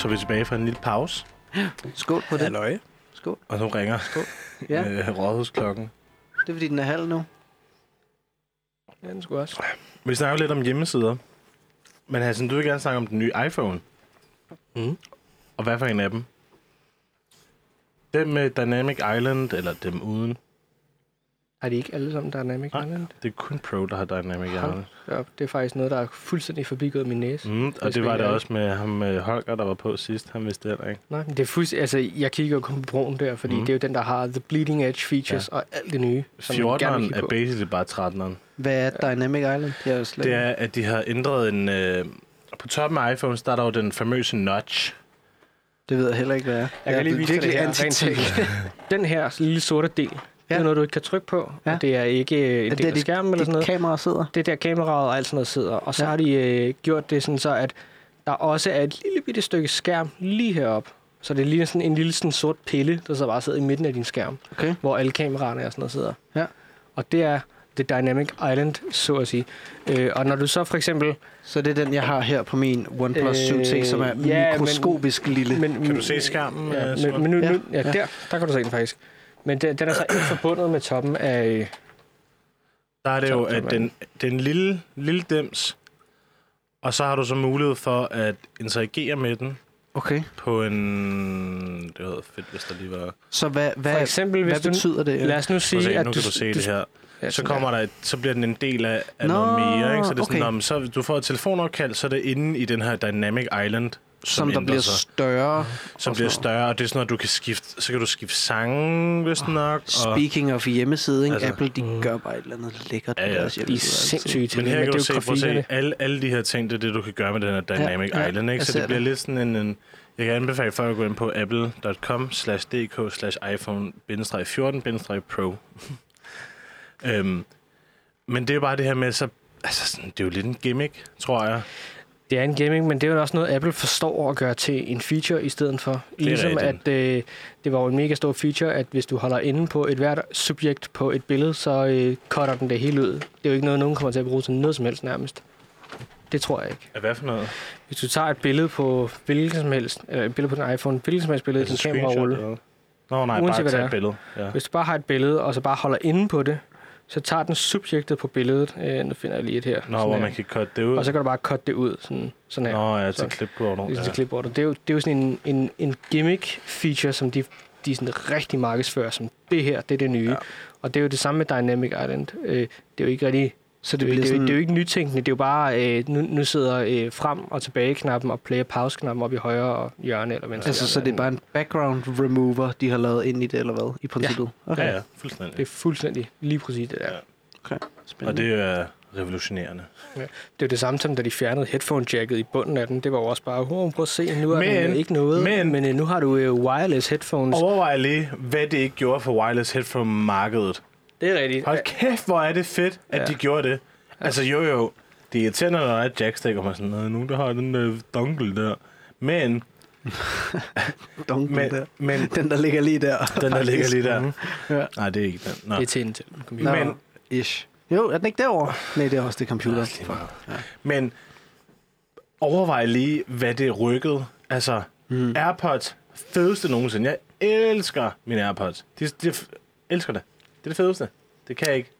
så er vi tilbage fra en lille pause, Skål på det. Halløj. Skål. og nu ringer Ja, øh, rådhusklokken. det er fordi, den er halv nu. Ja, den skulle også. Vi snakker lidt om hjemmesider. Men Hassan, du vil gerne snakke om den nye iPhone. Mm. Og hvad for en af dem? Dem med Dynamic Island, eller dem uden? Er de ikke alle sammen Dynamic Nej. Island? Det er kun Pro, der har Dynamic Hold Island. Ja, det er faktisk noget, der er fuldstændig forbigået min næse. Mm, og det var det også med ham øh, Holger, der var på sidst. Han vidste det heller ikke. Nej, det er fuldstændig... Altså, jeg kigger jo kun på broen der, fordi Mm. det er jo den, der har the bleeding edge features ja. og alt det nye, som jeg gerne vil 14'eren kigge er på. basically bare 13'eren. Hvad er Dynamic Island? Jeg er jo slet Det er, at de har ændret en... Øh, på toppen af iPhones, der er der jo den famøse notch. det ved jeg heller ikke, hvad er. Jeg kan lige vise dig det her. Den her lille sorte del, ja. det er noget, du ikke kan trykke på. Ja. Og det er ikke øh, en Er del af dit- skærmen eller sådan noget. kamera sidder. Det er der kameraet og alt sådan noget sidder. Og så Ja. har de øh, gjort det sådan så, at der også er et lille bitte stykke skærm lige heroppe. Så det er lige sådan en lille sådan sort pille, der så bare sidder i midten af din skærm, Okay. hvor alle kameraerne og sådan noget sidder. Ja. Og det er det Dynamic Island, så at sige. Øh, og når du så for eksempel... Så det er den, jeg har her på min OnePlus Øh, 7T, som er ja, men- mikroskopisk lille. Men, Kan du se skærmen? Ja, øh, men, men nu, Ja. nu, ja, Ja. der, der kan du se den faktisk. Men den, den er så ikke forbundet med toppen af... øh, Der er det jo, at den, den lille, lille dims, og så har du så mulighed for at interagere med den Okay. på en... Det været fedt, hvis der lige var... Så hvad, hvad, For eksempel, hvis hvad du... betyder det? Lad os nu sige, at se, at nu kan du se det her. Ja, Så sådan kommer der. et, så bliver den en del af, af Nå, noget mere, ikke? Så det er sådan, okay. om, så du får et telefonopkald, så er det inde i den her Dynamic Island, som, som der bliver sig, større. som bliver større, og det er sådan noget, du kan skifte, så kan du skifte sange, hvis nok. Og, Speaking of hjemmeside, ikke? Altså, Apple, de mm. gør bare et eller andet lækkert Ja, ja. deres De er altid. sindssyge til men det, her kan du jo se, prøv at se, alle, alle de her ting, det er det, du kan gøre med den her Dynamic ja, Island, ikke? Så det bliver det. lidt sådan en, en jeg kan anbefale folk at gå ind på apple.com slash dk slash iPhone 14 Pro. øhm, men det er bare det her med, så, altså sådan, det er jo lidt en gimmick, tror jeg. Det er en gaming, men det er jo også noget, Apple forstår at gøre til en feature i stedet for. Ligesom rigtigt. at øh, det var jo en mega stor feature, at hvis du holder inde på et hvert subjekt på et billede, så øh, cutter den det hele ud. Det er jo ikke noget, nogen kommer til at bruge til noget som helst nærmest. Det tror jeg ikke. Hvad for noget? Hvis du tager et billede på hvilken som helst, eller et billede på din iPhone, hvilken som helst billede, din kamerarulle, eller hvad? Nå, nej, Uanset bare tage det et billede. Ja. Hvis du bare har et billede, og så bare holder inde på det, så tager den subjektet på billedet. Øh, nu finder jeg lige et her. Nå, hvor her. man kan cutte det ud. Og så kan du bare cutte det ud, sådan, sådan her. Nå, ja, til clipboardet. Ligesom Ja. til clipboardet. Det er jo, det er jo sådan en, en, en gimmick-feature, som de, de sådan rigtig markedsfører, som det her, det er det nye. Ja. Og det er jo det samme med Dynamic Island. Øh, det er jo ikke rigtig... Så Det, det bliver det, er jo- sådan... det er jo ikke nytænkende, det er jo bare, øh, nu, nu sidder øh, frem- og tilbage-knappen og play-pause-knappen oppe i højre hjørne eller venstre Altså, så hjørne. det er bare en background remover, de har lavet ind i det, eller hvad? I princippet? Okay. Ja, ja, fuldstændig. Det er fuldstændig lige præcis det der. Ja. okay. Og Spændende. det er revolutionerende. Det er det samme som, da de fjernede headphone-jacket i bunden af den. Det var jo også bare, oh, prøv at se, nu er Men- ikke noget. men- men øh, nu har du øh, wireless headphones. Overvej lige, hvad det ikke gjorde for wireless headphone-markedet. Det er rigtigt. Hold kæft, hvor er det fedt, at Ja. de gjorde det. Altså jo jo, det er irriterende, når der er et jackstick, og man er sådan, "Nå, nogen der har den der dongle der. Men, Dongle men, der. men Den, der ligger lige der. den der ligger lige der. Ja. Nej, det er ikke den. Nå. Det er til en til en computer. Men- ish. Jo, er den ikke derovre? Nej, det er også det computer. Lige meget. Men overvej lige, hvad det rykkede. Altså, Mm. AirPods, fedeste nogensinde. Jeg elsker mine AirPods. De, de elsker det. Det er det fedeste. Det kan jeg ikke.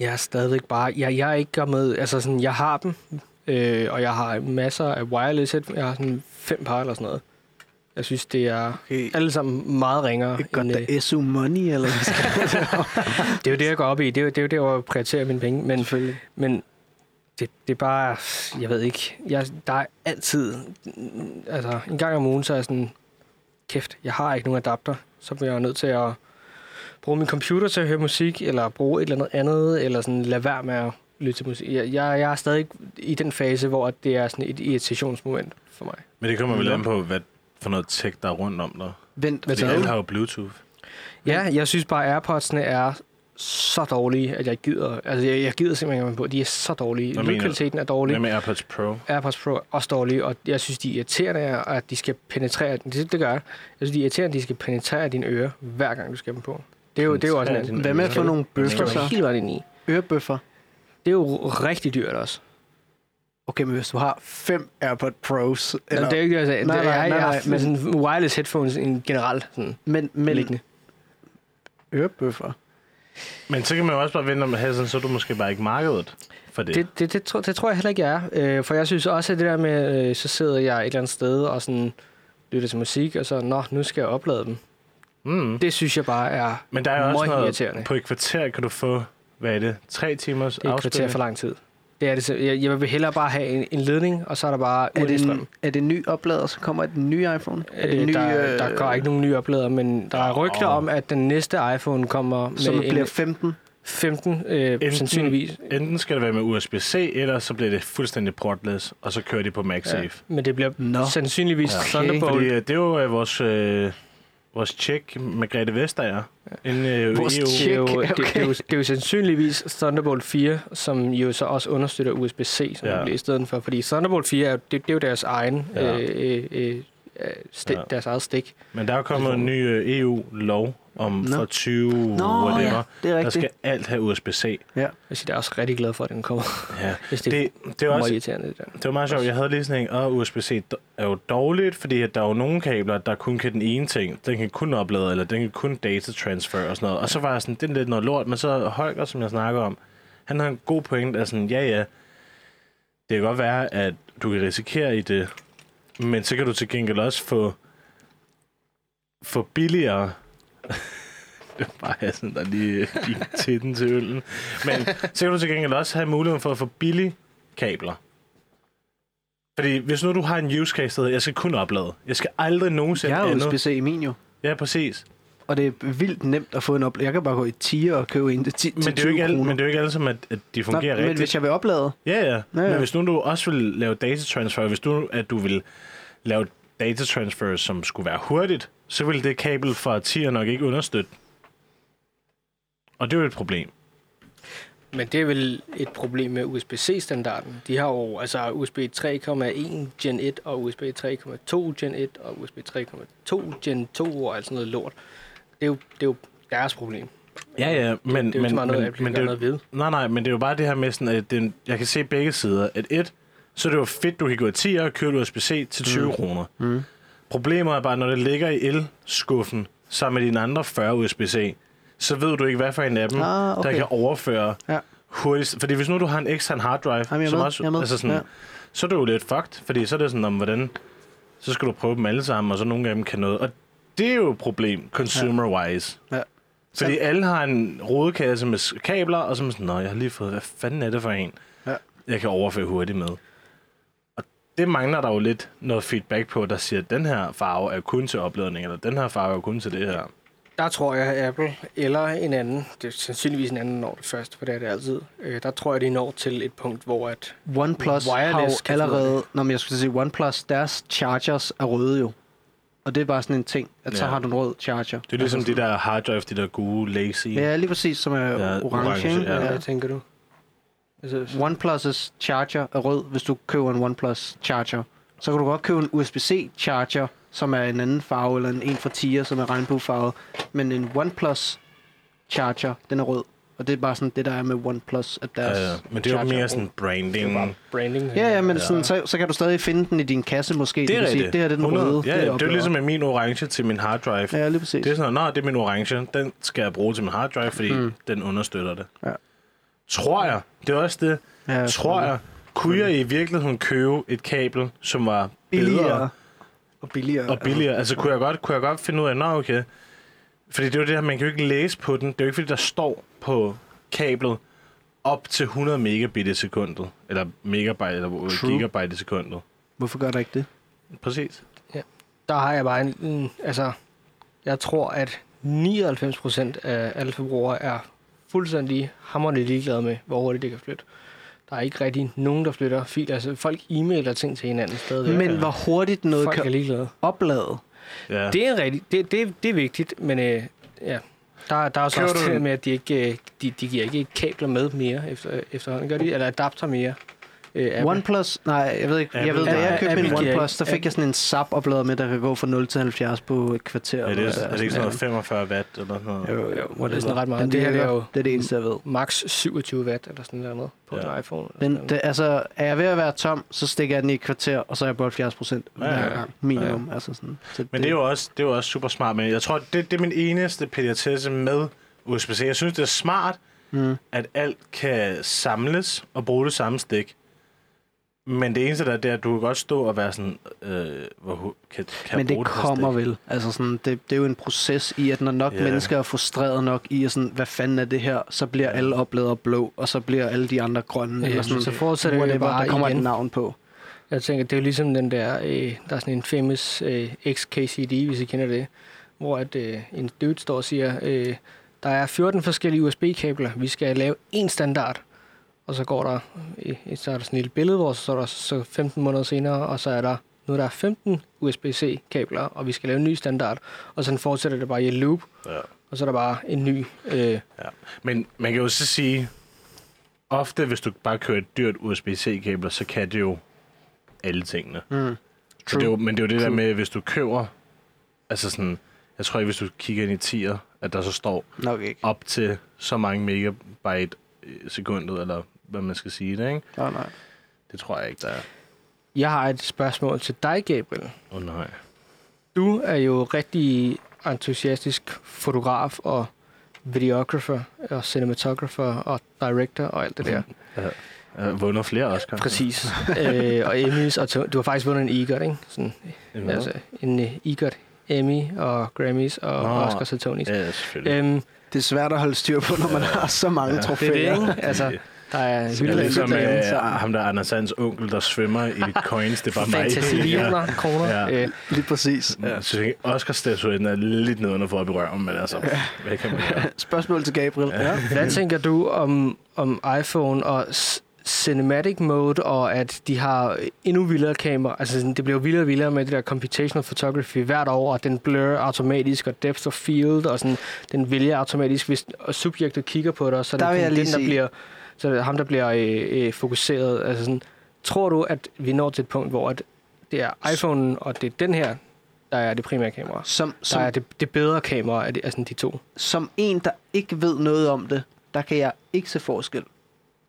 Jeg er stadigvæk bare... Jeg, jeg er ikke med... Altså sådan, jeg har dem, øh, og jeg har masser af wireless headphones. Jeg har sådan fem par eller sådan noget. Jeg synes, det er Okay. alle sammen meget ringere. Ikke godt, end, øh, der er SU money, eller hvad det er jo det, jeg går op i. Det er jo det, er jo det hvor jeg prioriterer mine penge. Men, Selvfølgelig. men det, det er bare... Jeg ved ikke. Jeg, der er altid... Altså, en gang om ugen, så er jeg sådan... Kæft, jeg har ikke nogen adapter. Så bliver jeg nødt til at bruge min computer til at høre musik, eller bruge et eller andet andet, eller sådan lade være med at lytte til musik. Jeg, jeg, jeg er stadig i den fase, hvor det er sådan et irritationsmoment for mig. Men det kommer vel an på, hvad for noget tech, der er rundt om dig. Vent, Hvad Fordi alle har jo Bluetooth. Ja, jeg synes bare, at AirPods'ene er så dårlige, at jeg gider. Altså, jeg, jeg gider simpelthen ikke på. De er så dårlige. Lydkvaliteten er dårlig. Hvad med AirPods Pro? AirPods Pro er også dårlige, og jeg synes, de er irriterende, at de skal penetrere... Det, det gør jeg. Jeg synes, de er irriterende, at de skal penetrere dine ører, hver gang du skal dem på. Det er jo, det er jo også en. Hvad med at få nogle bøffer så? helt vejen ind i. Ørebøffer. Det er jo rigtig dyrt også. Okay, men hvis du har fem AirPod Pros... Eller, det er jo ikke det, jeg sagde. Nej, Nej, nej, nej, nej, men sådan wireless headphones en generelt sådan men, men liggende. ørebøffer. Men så kan man jo også bare vente om at have sådan, så er du måske bare ikke markedet for det. Det, det, det, tror, det tror jeg heller ikke, jeg er. Øh, for jeg synes også, at det der med, øh, så sidder jeg et eller andet sted og sådan lytter til musik, og så, nå, nu skal jeg oplade dem. Mm. Det synes jeg bare er Men der er også noget, irriterende. på et kvarter kan du få, hvad er det, tre timers Det er et kvarter for lang tid. Det er det. så- Jeg, jeg vil hellere bare have en, en ledning, og så er der bare Er det, en, er det en ny oplader, så kommer den nye iPhone? Er det Øh, en ny, der, der øh, går ikke nogen nye oplader, men der er rygter Åh. om, at den næste iPhone kommer Som med bliver en 15? 15, øh, sandsynligvis. Enten skal det være med USB-C, eller så bliver det fuldstændig portless, og så kører de på MagSafe. Men det bliver Nå. sandsynligvis Ja. ja. Okay. Thunderbolt. Fordi øh, det er jo øh, vores, øh, vores tjek, Margrethe Vestager. En øh, Vores EU. Det er, jo, Check, det, det, er jo, okay. det er jo sandsynligvis Thunderbolt 4, som jo så også understøtter USB-C, som Ja. ja. bliver i stedet for. Fordi Thunderbolt 4, er, jo- det, det er jo deres egen, Ja. ja. øh, øh, øh, stik, Ja. ja. deres eget stik. Men der er jo kommet en ny øh, EU-lov om Nå. for 20 Nå, whatever. ja, det er Der skal alt have USB-C. Jeg siger, jeg er også rigtig glad for, at den kommer. Ja. Det, det, Det, det, er er også, irriterende, det der. det var meget sjovt. Jeg havde lige sådan en, og USB-C er jo dårligt, fordi at der er jo nogle kabler, der kun kan den ene ting. Den kan kun oplade, eller den kan kun data transfer og sådan noget. Og så var jeg sådan, det er lidt noget lort. Men så Holger, som jeg snakker om, han har en god point, af sådan, ja ja, det kan godt være, at du kan risikere i det, men så kan du til gengæld også få, få billigere det var bare sådan, der lige gik til den til øllen. Men så kan du til gengæld også have muligheden for at få billige kabler. Fordi hvis nu du har en use case, der hedder, jeg skal kun oplade. Jeg skal aldrig nogensinde Jeg har andet. USB-C i min jo. Ja, præcis. Og det er vildt nemt at få en oplader. Jeg kan bare gå i tier og købe en til, 10, Men det, er jo 20 ikke alle, men det er jo ikke alle som, at, at de fungerer Nå, men rigtigt. hvis jeg vil oplade, Ja, ja. Ja, Men ja. hvis nu du også vil lave data transfer, hvis du, at du vil lave data transfer, som skulle være hurtigt, så vil det kabel fra 10'er nok ikke understøtte. Og det er jo et problem. Men det er vel et problem med USB-C-standarden. De har jo altså USB 3,1 Gen 1 og USB 3,2 Gen 1 og USB 3,2 Gen 2 og alt sådan noget lort. Det er jo, det er jo deres problem. Ja, ja, men, det er jo men, ikke meget noget, men, men det er noget ved. nej, nej, men det er jo bare det her med sådan, at det, jeg kan se begge sider. At et, så er det jo fedt, du kan gå i 10 og købe USB-C til 20 mm. kroner. Mm. Problemet er bare, når det ligger i el-skuffen sammen med dine andre 40 USB-C, så ved du ikke, hvad for en af dem, Ah, okay. der kan overføre Ja. hurtigst. Fordi hvis nu du har en ekstern hard drive, Jamen, som med, også, altså sådan, Ja. så er det jo lidt fucked, fordi så er det sådan, om hvordan, så skal du prøve dem alle sammen, og så nogle af dem kan noget. Og det er jo et problem, consumer-wise. Ja. Fordi alle har en rodekasse med kabler, og så er man sådan, nå, jeg har lige fået, hvad fanden er det for en, Ja. jeg kan overføre hurtigt med. Det mangler der jo lidt noget feedback på, der siger, at den her farve er kun til opladning, eller den her farve er kun til det her. Der tror jeg, at Apple eller en anden, det er sandsynligvis en anden når det først, for det er det altid, øh, der tror jeg, de når til et punkt, hvor at OnePlus har Wireless af allerede... Nå, men jeg skulle sige, OnePlus, deres chargers er røde jo. Og det er bare sådan en ting, at så Ja. har du en rød charger. Det er ligesom altså, de der hard drive, de der gode, lazy. Ja, lige præcis, som er Ja, orange, orange, ja. ja. Ja. hvad tænker du? Altså, OnePlus' charger er rød, hvis du køber en OnePlus charger. Så kan du godt købe en USB-C charger, som er en anden farve, eller en, en fra tier, som er regnbuefarvet. Men en OnePlus charger, den er rød. Og det er bare sådan det, der er med OnePlus, at deres Ja, ja. Men det er jo mere sådan branding. branding. Ja, ja, men Ja. Sådan, så, så kan du stadig finde den i din kasse måske. Det er kan sige, rigtigt. Det her det er den 100. røde. Ja, det, er det er jo ligesom med min orange til min hard drive. Ja, lige præcis. Det er sådan, at det er min orange, den skal jeg bruge til min hard drive, fordi mm. den understøtter det. Ja. Tror jeg, det er også det, ja, tror jeg, kunne jeg i virkeligheden købe et kabel, som var Billigere. bedre Og billigere. og billigere? Altså, kunne jeg godt, kunne jeg godt finde ud af, nå okay. Fordi det er jo det her, man kan jo ikke læse på den. Det er jo ikke, fordi der står på kablet op til 100 megabit i sekundet. Eller megabyte, eller True. gigabyte i sekundet. Hvorfor gør der ikke det? Præcis. Der har jeg bare en, en altså, jeg tror, at 99 procent af alle forbrugere er fuldstændig hammerende ligeglade med, hvor hurtigt det kan flytte. Der er ikke rigtig nogen, der flytter filer. Altså, folk e-mailer ting til hinanden stadig. Men hvor hurtigt noget folk kan oplade. Ja. Det er rigtig, det, det, det er vigtigt, men øh, ja, der, der er så Køber også du det med, at de ikke, øh, de, de giver ikke kabler med mere efter, efterhånden, gør de? Eller adapter mere. Øh, Apple. OnePlus, nej, jeg ved ikke. Jeg Apple- ved, da jeg Apple- købte min Apple giver OnePlus, der fik jeg sådan en SAP-oplader med, der kan gå fra 0 til 70 på et kvarter. Er det, eller er det ikke sådan noget sådan 45 watt eller sådan noget? Jo, jo, Jo, det er sådan ret meget. Den Det her det er jo Det er det eneste, jeg ved. max 27 watt eller sådan noget på Ja. en iPhone. Den, det, altså, er jeg ved at være tom, så stikker jeg den i et kvarter, og så er jeg på 70 procent Ja, ja, hver ja. gang, minimum. Ja. Altså sådan. Så Men det er jo også, det er jo også super smart. Men jeg tror, det, det er min eneste pediatesse med USB-C. Jeg synes, det er smart, Mm. at alt kan samles og bruge det samme stik. Men det eneste, der er, det er, at du kan godt stå og være sådan, øh, hvor kan, kan Men det kommer vel. Altså sådan, det, det er jo en proces i, at når nok Ja. mennesker er frustreret nok i, at sådan, hvad fanden er det her, så bliver Ja. alle opladere blå, og så bliver alle de andre grønne. Ja, eller sådan, så fortsætter det whatever, bare der kommer igen. et navn på. Jeg tænker, det er jo ligesom den der, øh, der er sådan en famous øh, XKCD, hvis I kender det, hvor at, øh, en dude står og siger, øh, der er 14 forskellige USB-kabler, vi skal lave en standard. Og så går der, øh, så er der sådan et lille billede, hvor så er der så 15 måneder senere, og så er der, nu er der 15 USB-C-kabler, og vi skal lave en ny standard. Og så fortsætter det bare i et loop, Ja. og så er der bare en ny. Øh, Men man kan jo så sige, ofte hvis du bare kører et dyrt USB-C-kabel, så kan det jo alle tingene. Mm. Så det er jo, men det er jo det der True. med, hvis du køber, altså sådan, jeg tror ikke, hvis du kigger ind i tier, at der så står Nok ikke. op til så mange megabyte sekundet, eller hvad man skal sige det, ikke? Oh, nej. Det tror jeg ikke, der er. jeg har et spørgsmål til dig, Gabriel. Åh oh, nej. Du er jo rigtig entusiastisk fotograf og videographer og cinematographer og director og alt det der. Jeg har vundet flere Oscar. Præcis. øh, og Emmys, og du har faktisk vundet en EGOT, ikke? Sådan, Ja, altså en uh, EGOT, Emmy og Grammys og Nå. Oscars og Tonys. ja selvfølgelig. Øhm, Det er svært at holde styr på, når man har så mange Ja. det trofæer. er det, ikke? Altså, der er det er ligesom øh, så- ham der Anders Sands onkel, der svømmer i coins. Det er bare mig. fantasillioner kroner. Ja. Øh, Lige præcis. Ja. Jeg synes ikke, Oscar-statuetten er lidt nedenunder for at i røven, men altså, hvad kan man gøre? Spørgsmål til Gabriel. Ja. Hvad tænker du om, om iPhone og cinematic mode, og at de har endnu vildere kamera? Altså, det bliver jo vildere og vildere med det der computational photography hvert år, og den blur automatisk, og depth of field, og sådan, den vælger automatisk, hvis subjektet kigger på dig, så er Der det den, der sige- bliver, så er det ham, der bliver øh, øh, fokuseret. Altså sådan, tror du, at vi når til et punkt, hvor at det er iPhone, og det er den her, der er det primære kamera? Som, Der som, er det, det bedre kamera af, de, af sådan de to. som en, der ikke ved noget om det, der kan jeg ikke se forskel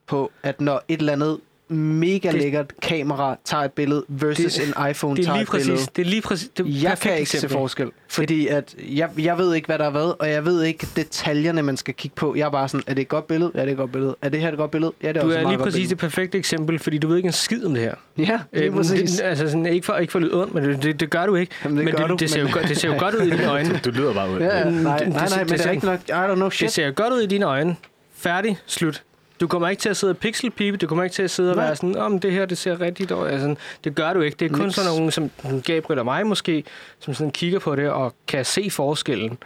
på, at når et eller andet mega Det- lækkert kamera tager et billede versus Det- en iPhone Det er tager lige et billede. præcis. Det er lige præcis. Det er Jeg perfekt kan ikke se eksempel. forskel, fordi at jeg, jeg ved ikke, hvad der er hvad, og jeg ved ikke detaljerne, man skal kigge på. Jeg er bare sådan, er det et godt billede? Ja, det er et godt billede. Er det her et godt billede? Ja, det er Du også er lige godt præcis det perfekte eksempel, fordi du ved ikke en skid om det her. billede. Ja, lige Øh, præcis. Det, altså sådan, ikke for, ikke for at lyde ondt, men det, det, det gør du ikke. Jamen, det men gør det, du, det, ser men- jo, godt- det ser jo godt ud i dine øjne. Du lyder bare ud. Ja, nej, det- nej, det- nej, det- men det er det- ikke nok. I don't know Det shit. ser jo godt ud i dine øjne. Færdig. Slut. Du kommer ikke til at sidde og pixelpipe. Du kommer ikke til at sidde og Nej. være sådan, om det her, det ser rigtigt ud. Altså, det gør du ikke. Det er kun Niks. sådan nogen som Gabriel og mig måske, som sådan kigger på det og kan se forskellen.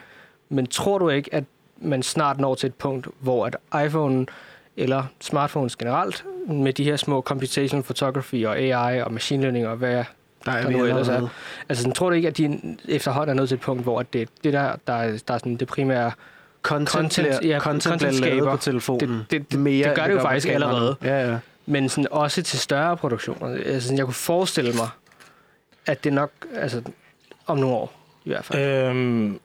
Men tror du ikke, at man snart når til et punkt, hvor at iPhone eller smartphones generelt, med de her små computational photography og AI og machine learning og hvad Der er der nu ellers er. Altså, sådan, tror du ikke, at de efterhånden er nået til et punkt, hvor det, det der, der, er, der er sådan det primære... Content, Content- bliver, ja, content, content bliver lavet skaber. på telefonen. Det, det, det, Mere, det gør end det jo faktisk allerede. Ja, ja. Men sådan, også til større produktioner. Altså, sådan, jeg kunne forestille mig, at det nok... Altså, om nogle år, i hvert fald. Øhm,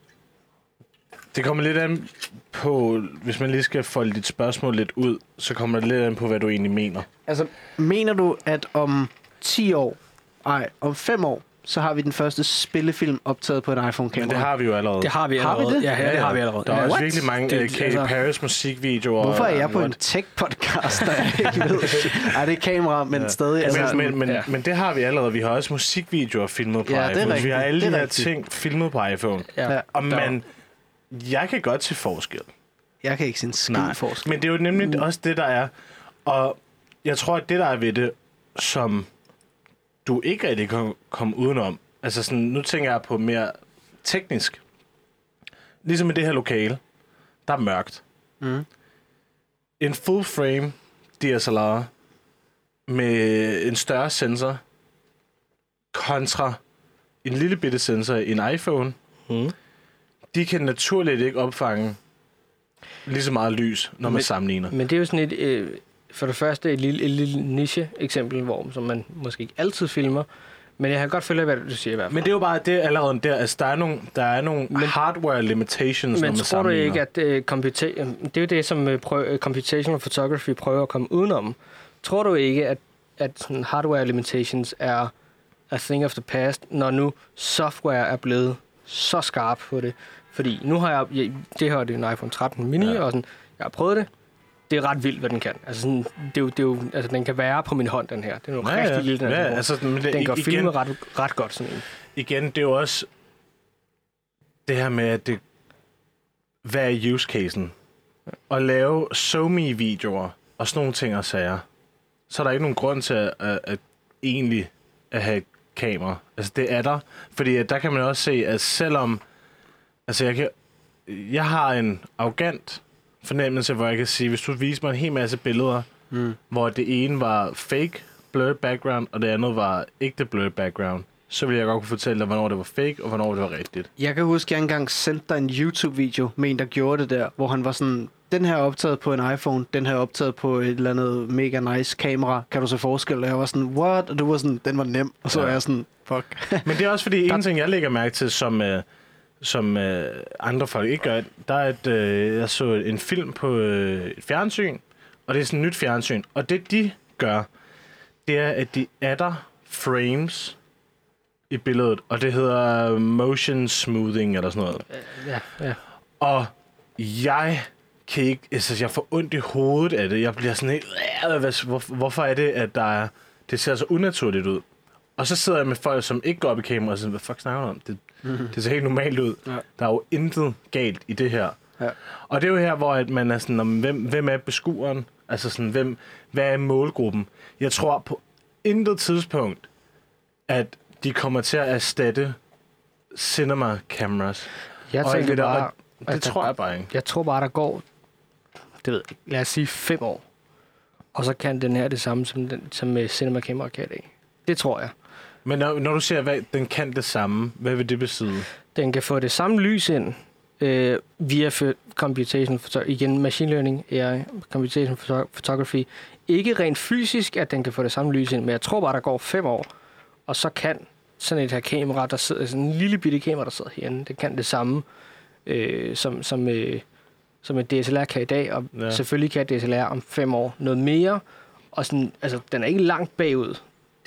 det kommer lidt an på, hvis man lige skal folde dit spørgsmål lidt ud, så kommer det lidt an på, hvad du egentlig mener. Altså, mener du, at om 10 år, nej, om 5 år, så har vi den første spillefilm optaget på en iPhone-kamera? Men det har vi jo allerede. Det har vi Har vi allerede. det? Ja, ja, det har vi allerede. Der er ja. også What? virkelig mange Det- uh, Katy altså- Perry's musikvideoer. Hvorfor er jeg på en tech-podcast, der jeg ikke ved? Ej, det er kamera, men Ja. stadig. Altså, men, men, men, ja. ja. men det har vi allerede. Vi har også musikvideoer filmet på Ja, det er iPhone. Vi har alle de her ting filmet på iPhone. Ja. Ja. Og man, jeg kan godt se forskel. jeg kan ikke se en skid forskel. men det er jo nemlig også det, der er. Og jeg tror, at det, der er ved det, som du ikke rigtig kan komme udenom, altså sådan, nu tænker jeg på mere teknisk. Ligesom i det her lokale, der er mørkt. Mm. En full frame DSLR med en større sensor kontra en lille bitte sensor i en iPhone, Mm. de kan naturligt ikke opfange lige så meget lys, når man Men- sammenligner. Men det er jo sådan et... Øh, for det første et lille, et lille niche-eksempel, hvor som man måske ikke altid filmer, men jeg kan godt følge, hvad du siger i hvert fald. Men det er jo bare det allerede der. Altså, der er nogle, der er nogle Men- hardware limitations, når Men man tror du ikke, at uh, computa- det er jo det, som uh, prøv- uh, computational photography prøver at komme udenom. Tror du ikke, at, at sådan hardware limitations er a thing of the past, når nu software er blevet så skarp på det? Fordi nu har jeg, jeg det her er en iPhone 13 mini, ja. og sådan, jeg har prøvet det. Det er ret vildt, hvad den kan. Altså, sådan, det er jo, det er jo, altså den kan være på min hånd, den her. Det er jo Ja, rigtig ja. lille, den, ja, her. altså, den kan igen, filme ret, ret godt, sådan en. igen, det er jo også det her med, at det, hvad er use casen? At lave SoMe-videoer og sådan nogle ting og sager, så er der ikke nogen grund til at, at, at egentlig at have et kamera. Altså, det er der. Fordi der kan man også se, at selvom... Altså, jeg, kan, jeg har en arrogant fornemmelse, hvor jeg kan sige, hvis du viser mig en hel masse billeder, Mm. hvor det ene var fake blurred background, og det andet var ægte blurred background, så ville jeg godt kunne fortælle dig, hvornår det var fake, og hvornår det var rigtigt. Jeg kan huske, at jeg engang sendte dig en YouTube-video med en, der gjorde det der, hvor han var sådan, den her er optaget på en iPhone, den her er optaget på et eller andet mega nice kamera. Kan du se forskel? Og jeg var sådan, what? Og du var sådan, den var nem. Og så Ja. er jeg sådan, fuck. Men det er også fordi, en ting, jeg lægger mærke til, som, øh, som øh, andre folk ikke gør, der er et, øh, jeg så en film på øh, et fjernsyn, og det er sådan et nyt fjernsyn, og det de gør, det er, at de adder frames i billedet, og det hedder motion smoothing eller sådan noget. Ja, ja. Og jeg kan ikke, altså jeg får ondt i hovedet af det. Jeg bliver sådan helt, "Øh, hvor, hvorfor er det, at der er, det ser så unaturligt ud? Og så sidder jeg med folk, som ikke går op i kamera og siger, hvad fuck snakker du om? Det, Mhm. det ser helt normalt ud. Ja. Der er jo intet galt i det her. Ja. Og det er jo her, hvor at man er sådan, om, hvem, hvem er beskueren? Altså sådan, hvem, hvad er målgruppen? Jeg tror på intet tidspunkt, at de kommer til at erstatte cinema cameras. Jeg Og tænker bare, og Det at der- tror jeg bare ikke. Jeg tror bare, der går, det ved jeg lad os sige fem år. Og så kan den her det samme, som, den, som med Cinema Camera kan i dag. Det tror jeg. Men når, når du siger, at den kan det samme, hvad vil det betyde? Den kan få det samme lys ind øh, via computation, igen machine learning, AI, computation photo- photography. Ikke rent fysisk, at den kan få det samme lys ind, men jeg tror bare, der går fem år, og så kan sådan et her kamera, der sidder, sådan en lille bitte kamera, der sidder herinde, det kan det samme, øh, som, som, øh, som et DSLR kan i dag, og Ja. ja. selvfølgelig kan et DSLR om fem år noget mere, og sådan, altså, den er ikke langt bagud.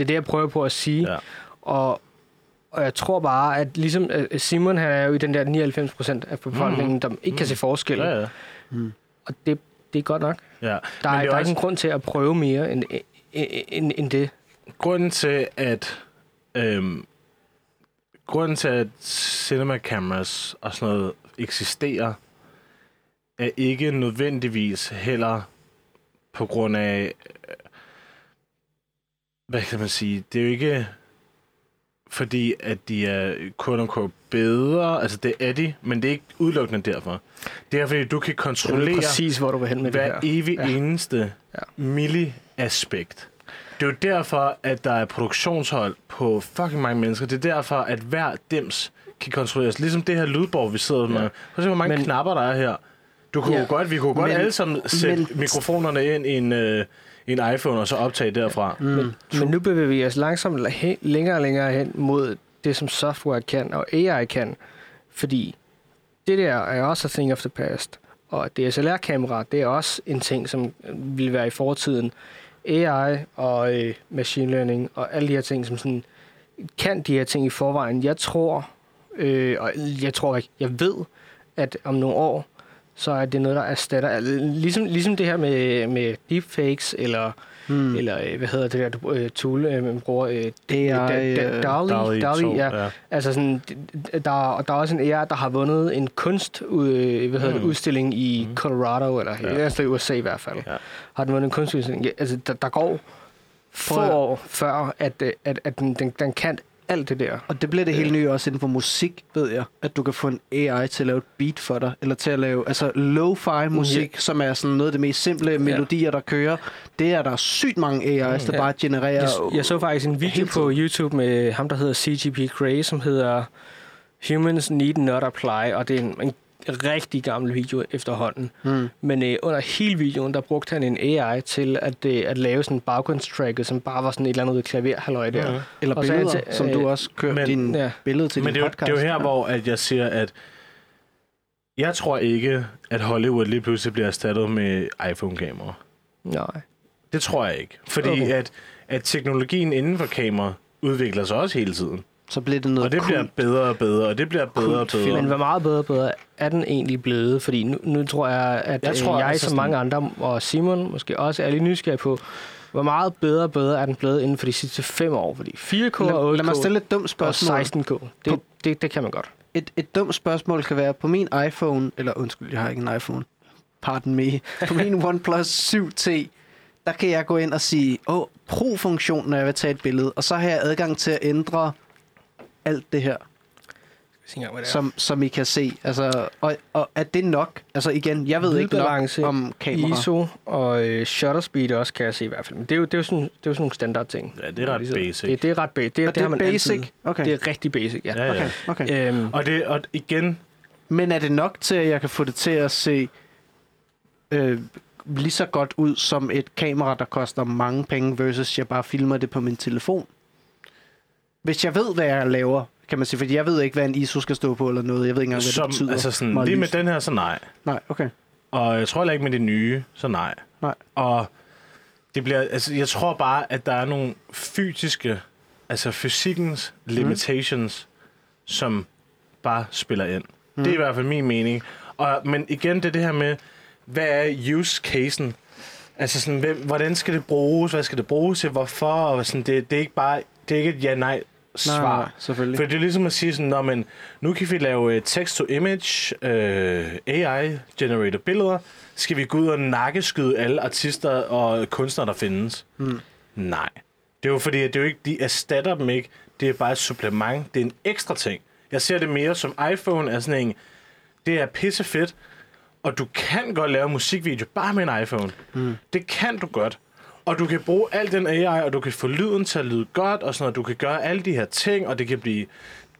Det er det, jeg prøver på at sige. Ja. Og, og jeg tror bare, at ligesom øh, Simon han er jo i den der 99 procent af befolkningen, mm. der ikke kan se forskel. Ja, ja. Og det, det er godt nok. ja. Der er, det der er også ikke en grund til at prøve mere end, end, end, end det. grunden til, at øhm, grunden til, at cinema cameras og sådan noget eksisterer, er ikke nødvendigvis heller på grund af, hvad kan man sige, det er jo ikke fordi, at de er quote unquote bedre, altså det er de, men det er ikke udelukkende derfor. Det er fordi, du kan kontrollere præcis, hvor du vil hen med hver det her. evig Ja. eneste Ja. milli-aspekt. Det er jo derfor, at der er produktionshold på fucking mange mennesker. Det er derfor, at hver dims kan kontrolleres. Ligesom det her lydborg, vi sidder med. Ja. Prøv at se, hvor mange Men- knapper der er her. Du kunne Ja. godt, vi kunne godt Men- alle sammen sætte men- mikrofonerne ind i en, øh, en iPhone, og så optage derfra. Mm. Men, men nu bevæger vi os langsomt la- hen, længere og længere hen mod det, som software kan og AI kan. Fordi det der er også a thing of the past. Og DSLR-kamera, det er også en ting, som øh, vil være i fortiden. AI og øh, machine learning og alle de her ting, som sådan kan de her ting i forvejen. Jeg tror, øh, og jeg tror ikke, jeg ved, at om nogle år, så er det noget, der erstatter, ligesom, ligesom det her med, med deepfakes, eller, Mm. eller øh, hvad hedder det der du- øh, tool, øh, man bruger, øh, AI, da, da, øh, DALL-E, DALL-E DALL-E, 2, ja. ja. Altså sådan, der, der er også en AI, der har vundet en kunst, øh, hvad hedder Mm. det, udstilling i Mm. Colorado, eller Ja. ja. i USA i hvert fald. Ja. Har den vundet en kunstudstilling. Ja, altså, der, der går få år før, at, at, at den, den, den kan alt det der. Og det bliver det helt nye også inden for musik, ved jeg. At du kan få en AI til at lave et beat for dig. Eller til at lave altså lo-fi musik, som er sådan noget af det mest simple melodier, der kører. Det er der sygt mange AI's, der bare genererer. Jeg, jeg så faktisk en video på YouTube med ham, der hedder CGP Grey, som hedder Humans Need Not Apply, og det er en, en rigtig gammel video efterhånden. Mm. Men øh, under hele videoen, der brugte han en AI til at, øh, at lave sådan en baggrundstracker, som bare var sådan et eller andet klaver halløj der. Ja. Eller Og billeder, er det- som øh, du også kører men- din Ja. billede til Men din det er, jo, podcast. det er jo her, Ja. hvor at jeg siger, at jeg tror ikke, at Hollywood lige pludselig bliver erstattet med iPhone-kameraer. Nej. Det tror jeg ikke. Fordi Okay. at, at teknologien inden for kamera udvikler sig også hele tiden. Så bliver det noget Og det bliver kult. bedre og bedre, og det bliver bedre og Kult film. bedre. Men hvor meget bedre og bedre er den egentlig blevet? Fordi nu, nu tror jeg, at Jeg jeg, tror, jeg altså som mange andre, og Simon måske også, er lidt nysgerrig på, hvor meget bedre og bedre er den blevet inden for de sidste fem år? Fordi 4K og Lad, 8K lad mig stille et dumt og spørgsmål. 16K, det, det, det kan man godt. Et, et dumt spørgsmål kan være, på min iPhone, eller undskyld, jeg har ikke en iPhone, pardon me, på min OnePlus 7T, der kan jeg gå ind og sige, åh, pro-funktionen, når jeg vil tage et billede, og så har jeg adgang til at ændre alt det her, engang, hvad det er. som, som I kan se. Altså, og, og er det nok? Altså igen, jeg ved ikke nok om kamera. ISO og øh, shutter speed også, kan jeg se i hvert fald. Men det er jo, det er jo, sådan, det er jo sådan nogle standard ting. Ja, det er ret basic. Det, det er ret basic. Det, Og det, har er man basic? Altid. Okay. Det er rigtig basic, ja. Ja, ja. okay, okay. Øhm, Og, det, og igen, Men er det nok til, at jeg kan få det til at se øh, lige så godt ud som et kamera, der koster mange penge, versus jeg bare filmer det på min telefon? Hvis jeg ved, hvad jeg laver, kan man sige, fordi jeg ved ikke, hvad en ISO skal stå på eller noget. Jeg ved ikke engang, hvad som, det betyder. altså sådan, lige med lys. den her, så nej. Nej, okay. Og jeg tror heller ikke med det nye, så nej. Nej. Og det bliver, altså, jeg tror bare, at der er nogle fysiske, altså fysikkens Mhm. limitations, mm. som bare spiller ind. Mm. Mhm. Det er i hvert fald min mening. Og, men igen, det er det her med, hvad er use-casen? Altså sådan, hvem, hvordan skal det bruges? Hvad skal det bruges til? Hvorfor? Og sådan, det, det er ikke bare, det er ikke et ja-nej Nej, svar. nej, selvfølgelig. For det er ligesom at sige sådan, Nå, men nu kan vi lave øh, text-to-image, øh, AI-generated billeder. Skal vi gå ud og nakkeskyde alle artister og kunstnere, der findes? Mm. Nej. Det er jo fordi, at det er jo ikke, de erstatter dem ikke. Det er bare et supplement. Det er en ekstra ting. Jeg ser det mere som iPhone er sådan en, det er pisse fedt, og du kan godt lave musikvideo bare med en iPhone. Mm. Det kan du godt. Og du kan bruge al den AI, og du kan få lyden til at lyde godt, og sådan noget. Du kan gøre alle de her ting, og det kan blive...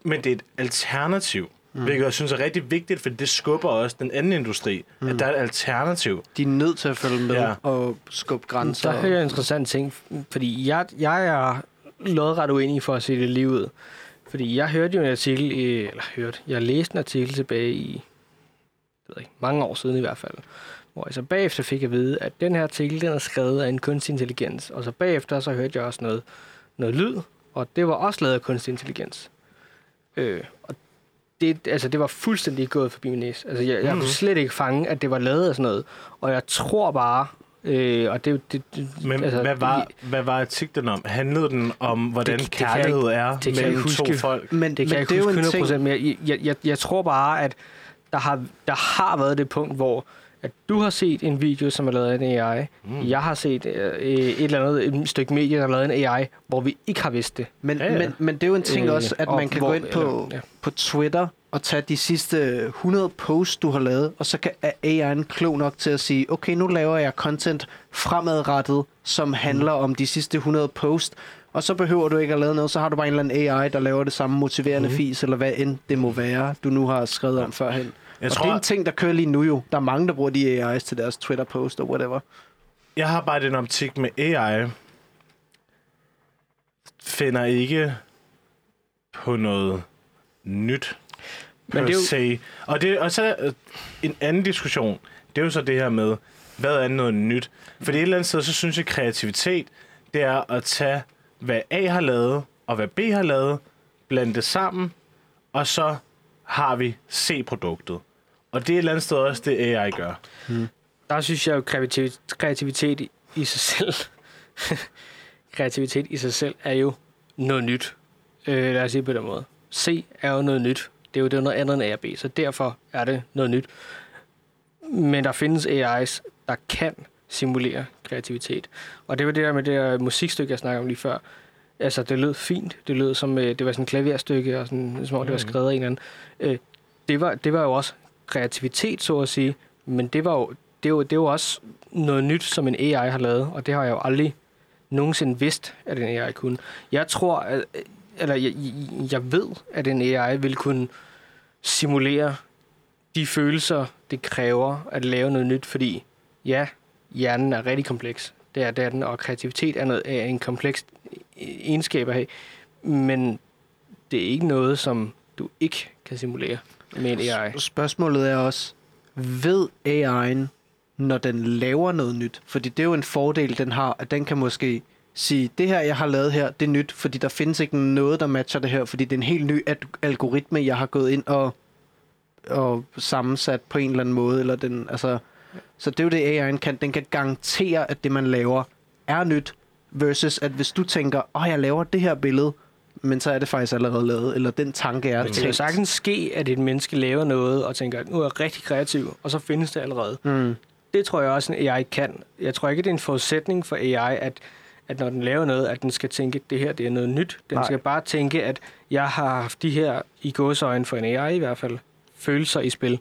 Men det er et alternativ, mm. hvilket jeg synes er rigtig vigtigt, for det skubber også den anden industri, mm. at der er et alternativ. De er nødt til at følge med Ja. og skubbe grænser. Der hører jeg en interessant ting, fordi jeg, jeg er lodret uenig for at se det lige ud. Fordi jeg hørte jo en artikel, i, eller hørte, jeg læste en artikel tilbage i, jeg ved ikke, mange år siden i hvert fald, hvor jeg så bagefter fik at vide, at den her artikel, den er skrevet af en kunstig intelligens. Og så bagefter, så hørte jeg også noget, noget lyd, og det var også lavet af kunstig intelligens. Øh, og det, altså, det var fuldstændig gået forbi min næse. Altså, jeg, jeg Mhm. kunne slet ikke fange, at det var lavet af sådan noget. Og jeg tror bare, øh, og det, det, det Men altså, hvad, var, hvad var artiklen om? Handlede den om, hvordan Det- det, kærlighed er det mellem ikke to huske. folk? Men, Det kan men jeg ikke det er jo huske en 100%, ting, men jeg, jeg, jeg, jeg tror bare, at der har, der har været det punkt, hvor at du har set en video, som er lavet af en AI. Mm. Jeg har set øh, et eller andet et stykke medie, der er lavet af en AI, hvor vi ikke har vidst det. Men, Ja, ja. men, men det er jo en ting Øh, også, at og man kan hvor- gå ind på, eller- ja. på Twitter og tage de sidste 100 posts, du har lavet, og så kan AI'en klog nok til at sige, okay, nu laver jeg content fremadrettet, som handler om de sidste 100 posts, og så behøver du ikke at lave noget, så har du bare en eller anden AI, der laver det samme motiverende mm. fis, eller hvad end det må være, du nu har skrevet om førhen. Jeg og tror, det er en ting, der kører lige nu jo. Der er mange, der bruger de AI's til deres Twitter-post og whatever. jeg har bare den optik med AI, finder ikke på noget nyt Men det er jo- se. Og, det, og så øh, en anden diskussion, det er jo så det her med, hvad er noget nyt? Fordi et eller andet sted, så synes jeg, kreativitet, det er at tage, hvad A har lavet, og hvad B har lavet, blande det sammen, og så har vi C-produktet. Og det er et eller andet sted også det, AI gør. Der synes jeg jo, kreativitet, kreativitet i, i sig selv, kreativitet i sig selv er jo noget nyt. Øh, lad os sige på den måde. C er jo noget nyt. Det er jo det er noget andet end A og B, så derfor er det noget nyt. Men der findes AI's, der kan simulere kreativitet. Og det var det der med det der musikstykke, jeg snakkede om lige før. Altså, det lød fint. Det lød som, øh, det var sådan et klaverstykke, og sådan, som om det var skrevet af en eller anden. Øh, det, var, det var jo også kreativitet, så at sige. Men det var jo, det er jo, det er jo også noget nyt, som en AI har lavet, og det har jeg jo aldrig nogensinde vidst, at en AI kunne. Jeg tror, at, eller jeg, jeg ved, at en AI vil kunne simulere de følelser, det kræver at lave noget nyt, fordi ja, hjernen er rigtig kompleks. Det er, det er den, og kreativitet er, noget, er en kompleks egenskab at have. Men det er ikke noget, som du ikke kan simulere med en AI. Spørgsmålet er også, ved AI'en, når den laver noget nyt? Fordi det er jo en fordel, den har, at den kan måske sige, det her, jeg har lavet her, det er nyt, fordi der findes ikke noget, der matcher det her, fordi det er en helt ny algoritme, jeg har gået ind og, og sammensat på en eller anden måde. Eller den, altså, så det er jo det, AI'en kan. Den kan garantere, at det, man laver, er nyt, versus at hvis du tænker, åh, jeg laver det her billede, men så er det faktisk allerede lavet, eller den tanke er Men det kan sagtens ske, at et menneske laver noget og tænker, nu er jeg rigtig kreativ, og så findes det allerede. Mm. Det tror jeg også, en AI kan. Jeg tror ikke, det er en forudsætning for AI, at, at når den laver noget, at den skal tænke, at det her det er noget nyt. Den Nej. Skal bare tænke, at jeg har haft de her, i gåsøjne for en AI i hvert fald, følelser i spil.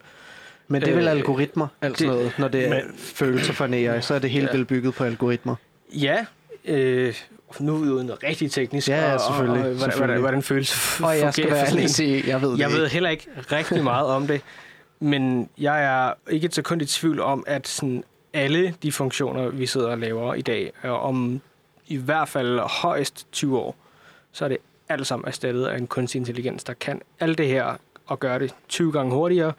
Men det er vel Øh, algoritmer, altså det- noget, når det er Men- følelser for en AI, så er det helt Ja. vel bygget på algoritmer. Ja, øh, nu er vi uden noget rigtig teknisk. Ja, ja, og- selvfølgelig, Og, og, hvordan, selvfølgelig. hvordan, hvordan føles Og jeg skal være ærlig og jeg ved det Jeg ved ikke. heller ikke rigtig meget om det, men jeg er ikke et sekund i tvivl om, at sådan alle de funktioner, vi sidder og laver i dag, er om i hvert fald højst 20 år, så er det alt sammen erstattet af en kunstig intelligens, der kan alt det her og gøre det 20 gange hurtigere,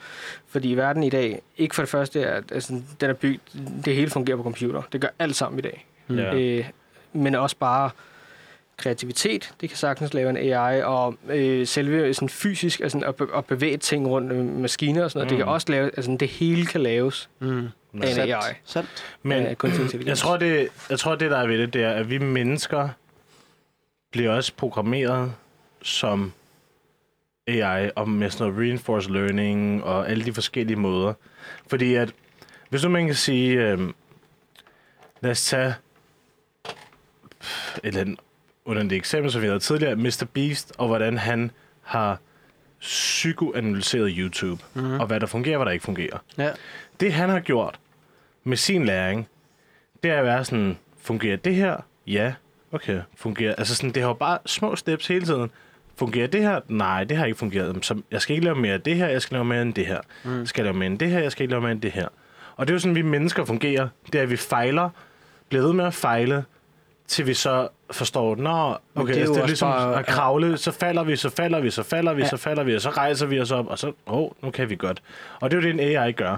fordi i verden i dag, ikke for det første, er, at altså, den er bygget, det hele fungerer på computer. Det gør alt sammen i dag. Ja. Øh, men også bare kreativitet, det kan sagtens lave en AI, og øh, selve sådan fysisk, altså at, be- at bevæge ting rundt med maskiner og sådan noget, mm. det kan også lave, altså det hele kan laves Mm. af en. AI. Sandt. Men af intelligens. jeg tror, det, jeg tror, det der er ved det, det er, at vi mennesker bliver også programmeret som AI, og med sådan noget reinforced learning og alle de forskellige måder. Fordi at, hvis nu man kan sige, øhm, lad os tage eller andet under det eksempel, som vi havde tidligere, Mr. Beast, og hvordan han har psykoanalyseret YouTube, Mhm. mm. og hvad der fungerer, og hvad der ikke fungerer. Ja. Det han har gjort med sin læring, det er at være sådan, fungerer det her? Ja. Okay, fungerer. Altså sådan, det har jo bare små steps hele tiden. Fungerer det her? Nej, det har ikke fungeret. Så jeg skal ikke lave mere af det her, jeg skal lave mere end det her. Mm. Skal jeg lave mere end det her, jeg skal ikke lave mere end det her. Og det er jo sådan, vi mennesker fungerer. Det er, at vi fejler, bliver ved med at fejle, til vi så forstår, nå, okay, det er det er, altså, det er ligesom bare- at kravle, så falder vi, så falder vi, så falder vi, Ja. så falder vi, og så rejser vi os op, og så, åh, oh, nu kan vi godt. Og det er jo det, en AI gør.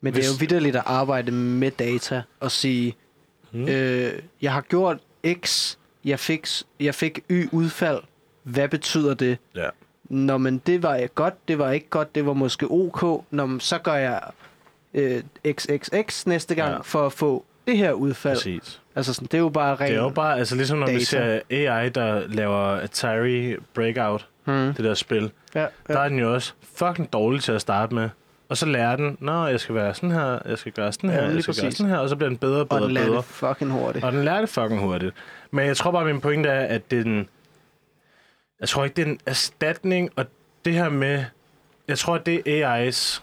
Men det er jo Hvis- vidderligt at arbejde med data og sige, Mm. mm. øh, jeg har gjort X, jeg fik, jeg fik Y udfald. Hvad betyder det? Ja. Nå, men det var godt, det var ikke godt, det var måske OK. Nå, men så gør jeg øh, XXX næste gang ja. for at få det her udfald. Præcis. Altså sådan, det er jo bare rent... Det er jo bare, altså ligesom når vi data. ser AI, der laver Atari Breakout, Hmm. det der spil, Ja, der ja. er den jo også fucking dårlig til at starte med. Og så lærer den, nå, jeg skal være sådan her, jeg skal gøre sådan Ja, her, lige jeg skal gøre præcis. sådan her, og så bliver den bedre og Og bedre den og lærer bedre. det fucking hurtigt. Og den lærer det fucking hurtigt. Men jeg tror bare, min pointe er, at den... Jeg tror ikke, det er en erstatning, og det her med... Jeg tror, at det AI's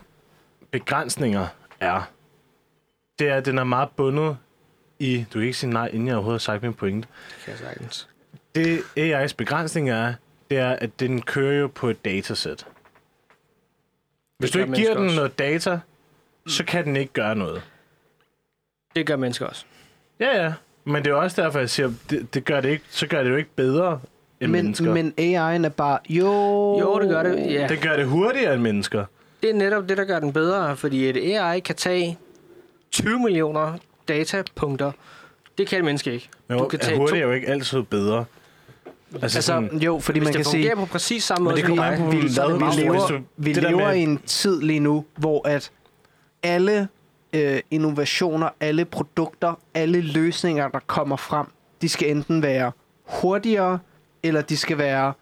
begrænsninger er, det er, at den er meget bundet i... Du kan ikke sige nej, inden jeg overhovedet har sagt min pointe. kan jeg sagtens. Det AI's begrænsning er, det er, at den kører jo på et datasæt. Hvis du ikke giver den også. noget data, så kan den ikke gøre noget. Det gør mennesker også. Ja, ja. Men det er også derfor, jeg siger, det, det gør det ikke, så gør det jo ikke bedre end Men, mennesker. men AI'en er bare... Jo, Jo, det gør det. Ja. Det gør det hurtigere end mennesker. Det er netop det, der gør den bedre, fordi et AI kan tage 20 millioner datapunkter. Det kan et menneske ikke. Men Du jo, kan tage hurtigt to- er jo ikke altid bedre. Altså, Altså, sådan, jo, fordi Hvis man det kan sige... fungerer på præcis samme Men måde det kommer an vi, er det vi meget lever, hvis du- vi det lever med- i en tid lige nu, hvor at alle øh, innovationer, alle produkter, alle løsninger, der kommer frem, de skal enten være hurtigere, eller de skal være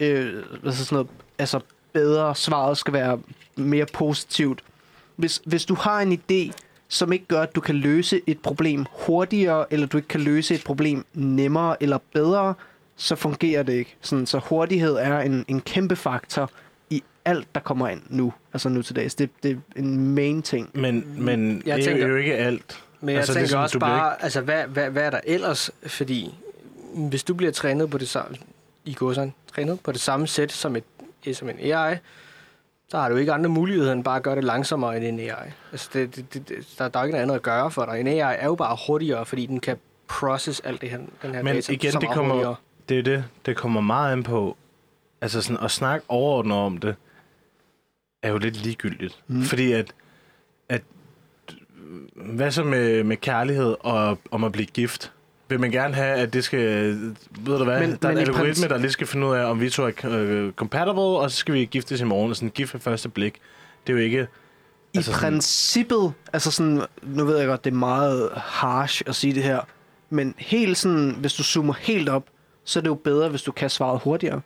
øh, hvad så sådan noget, altså bedre. Svaret skal være mere positivt. Hvis, hvis du har en idé, som ikke gør, at du kan løse et problem hurtigere, eller du ikke kan løse et problem nemmere eller bedre, så fungerer det ikke. Sådan, så hurtighed er en, en kæmpe faktor i alt, der kommer ind nu. Altså nu til dags. Det, det er en main ting. men, men Jeg det er jo ikke alt. Men jeg Altså, altså, det er tænker sådan, også bare, altså, hvad, hvad, hvad er der ellers? Fordi hvis du bliver trænet på det samme, i godseren, trænet på det samme sæt som, et, som en AI, så har du ikke andre muligheder end bare at gøre det langsommere end en AI. Altså, det, det, det, der, der er ikke noget andet at gøre for dig. En AI er jo bare hurtigere, fordi den kan process alt det her, den her Men data igen, så det kommer- hurtigere. Det er det. Det kommer meget an på... Altså sådan, at snakke overordnet om det, er jo lidt ligegyldigt. Mm. Fordi at, at... Hvad så med, med kærlighed og om at blive gift? Vil man gerne have, at det skal... Ved du hvad? Men- der er men en algoritme, der lige skal finde ud af, om vi to er øh, compatible, og så skal vi giftes i morgen. Og sådan gift ved første blik. Det er jo ikke... I Altså sådan- princippet, altså sådan, nu ved jeg godt, det er meget harsh at sige det her, men helt sådan, hvis du zoomer helt op, så er det jo bedre, hvis du kan svare hurtigere.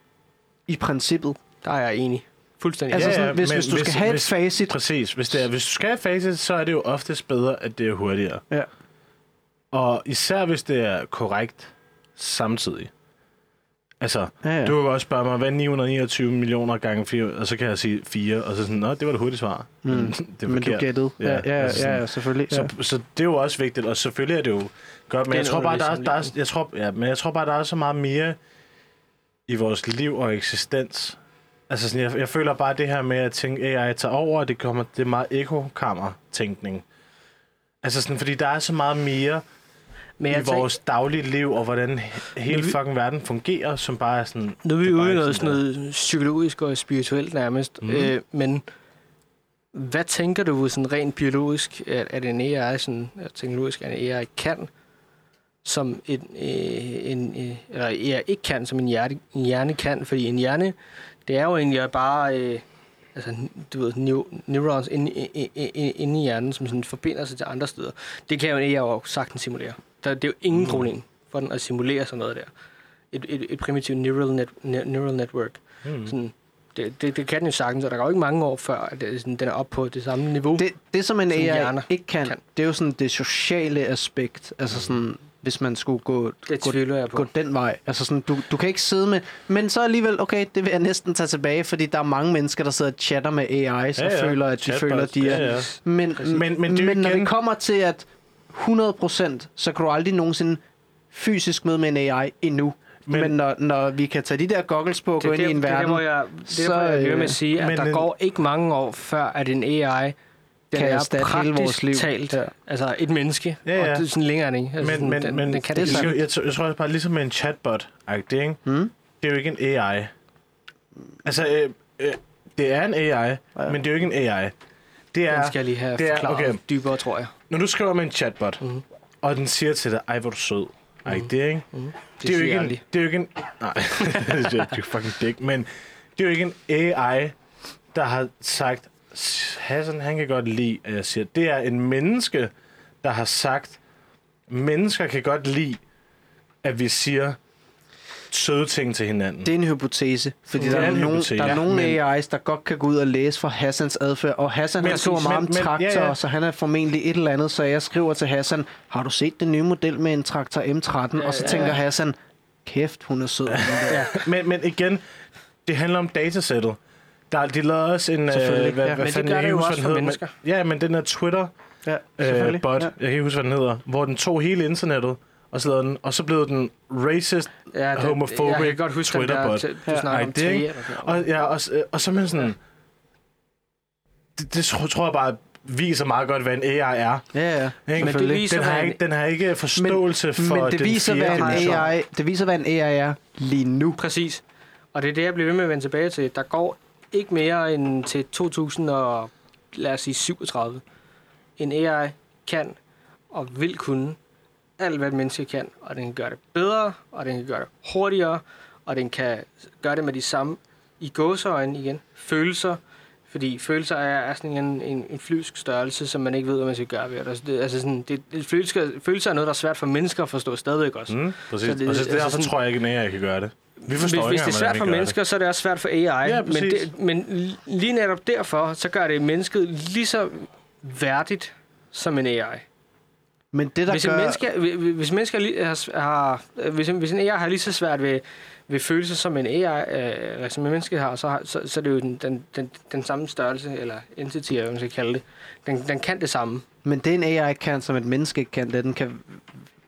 I princippet. Der er jeg enig. Fuldstændig. Altså Ja, sådan, ja, hvis, men hvis du hvis- skal have hvis- et facit, Præcis. Hvis, det er, hvis du skal have facit, så er det jo oftest bedre, at det er hurtigere. Ja. Og især hvis det er korrekt samtidig. Altså, Ja, ja. du kan godt spørge mig, hvad er 929 millioner gange 4? Og så kan jeg sige 4, og så sådan, nå, det var det hurtige svar. Mm. det er men du forkert. gættede. Ja, Ja, ja, ja, altså sådan- ja selvfølgelig. Ja. Så, så det er jo også vigtigt, og selvfølgelig er det jo godt, men Det jeg tror bare, der er, der er, jeg tror, ja, men jeg tror bare, der er så meget mere i vores liv og eksistens. Altså sådan, jeg, jeg føler bare det her med at tænke, AI tager over, det kommer, det er meget ekokammer-tænkning. Altså sådan, fordi der er så meget mere Men i jeg tænker, vores daglige liv, og hvordan he- hele vi- fucking verden fungerer, som bare er sådan... nu er vi ude i noget sådan, noget psykologisk og spirituelt nærmest. Mhm. Øh, men hvad tænker du sådan rent biologisk, at, at en AI, sådan, at teknologisk, at en AI kan, som en, øh, en øh, eller AI ikke kan, som en hjerne, en hjerne kan? Fordi en hjerne, det er jo egentlig bare... Øh, altså, du ved, neu- neurons inde, i- i- i- inde i hjernen, som sådan forbinder sig til andre steder. Det kan jo en AI jo sagtens simulere. Der, det er jo ingen Mm. problem for den at simulere sådan noget der. Et, et, et primitivt neural, net, ne, neural network. Mm. Sådan, det, det, det kan den jo sagtens, og der går jo ikke mange år før, at det, er sådan, den er oppe på det samme niveau. Det, det som en AI hjerner ikke kan, kan. det er jo sådan det sociale aspekt. Altså sådan, hvis man skulle gå, det gå, tvivler jeg på. gå den vej. Altså sådan, du, du kan ikke sidde med... Men så alligevel, okay, det vil jeg næsten tage tilbage, fordi der er mange mennesker, der sidder og chatter med AI, så Ja, ja. føler, at de Chatbots, føler, at de er... ja, ja. Men, Men- men, men men når igen- det kommer til, at 100%, så kan du aldrig nogensinde fysisk møde med en AI endnu. Men, Men- når, når vi kan tage de der goggles på og gå ind i en det er der, verden, hvor jeg, det er så, hvor jeg med øh, at sige, at men der går ikke mange år, før at en AI den kan er erstatte hele vores liv. talt, Ja. altså et menneske, Ja, ja. og det er sådan længere end ikke. Altså Men, sådan, men, den, men den kan det det, jeg, det jeg, tror- jeg tror også bare, ligesom med en chatbot ikke? Mm? det er jo ikke en AI. Altså, øh, øh, det er en AI, ja. men det er jo ikke en AI. Det er, Den skal jeg lige have det er- forklaret okay. dybere, tror jeg. når du skriver med en chatbot, Mhm. og den siger til dig, ej, hvor er du sød. Ej, Mhm. det er ikke? Mm. Det, Det er, jo ikke en, det er jo ikke en... Nej, det er jo fucking dick. Men det er jo ikke en AI, der har sagt, Hassan, han kan godt lide, at jeg siger, det er en menneske, der har sagt, mennesker kan godt lide, at vi siger søde ting til hinanden. Det er en hypotese, fordi Det der er er, en nogen, hypotese, der er ja, nogle men- AI's, der godt kan gå ud og læse fra Hassans adfærd. Og Hassan, Men han skriver meget om men- men- traktor, ja, ja. så han er formentlig et eller andet. Så jeg skriver til Hassan, har du set den nye model med en traktor M13? Og så Ja, tænker ja. Hassan, kæft, hun er sød. Ja. Men, men igen, det handler om datasættet. Der, de lavede også en... Øh, hvad, ja. hvad Men det fanden, gør det jo også for den mennesker. Men, ja, men den der Twitter ja, øh, selvfølgelig. bot, Ja. jeg kan ikke huske, hvad den hedder, hvor den tog hele internettet, og så, lavede den, og så blev den racist, Ja, det, Homophobic jeg kan godt huske den der, Twitter-bot. du Ja. snakker om det er og, ja, og, øh, og så er man sådan... Det, det tror, jeg bare viser meget godt, hvad en AI er. Ja, ja, Ikke? Men det viser, Den har, ikke, den har ikke forståelse for Men det den viser, hvad en. AI, det viser, hvad en AI er lige nu. Præcis. Og det er det, jeg bliver ved med at vende tilbage til. Der går ikke mere end til 2000 og lad os sige 37. En AI kan og vil kunne alt, hvad et menneske kan. Og den kan gøre det bedre, og den kan gøre det hurtigere, og den kan gøre det med de samme i gåseøjne igen. Følelser. Fordi følelser er, er sådan en, en, en flyvsk størrelse, som man ikke ved, hvad man skal gøre ved det. Altså, det, altså sådan, det, det følelser, følelser er noget, der er svært for mennesker at forstå stadigvæk også. Mm, præcis. Så det- så altså derfor sådan- tror jeg ikke, en AI kan gøre det. Vi forstår hvis, hvis ikke, det er svært for mennesker, så er det også svært for AI. Ja, men, præcis. det, men lige netop derfor, så gør det mennesket lige så værdigt som en AI. Men det, der Hvis, gør... en menneske, hvis, mennesker lige har, har hvis, en, hvis en AI har lige så svært ved, ved følelser som en AI, øh, eller som en menneske har, så, har, så, så er det jo den, den, den, den samme størrelse, eller entity, eller hvad man skal kalde det. Den, den kan det samme. Men det en AI kan, som et menneske ikke kan, det den kan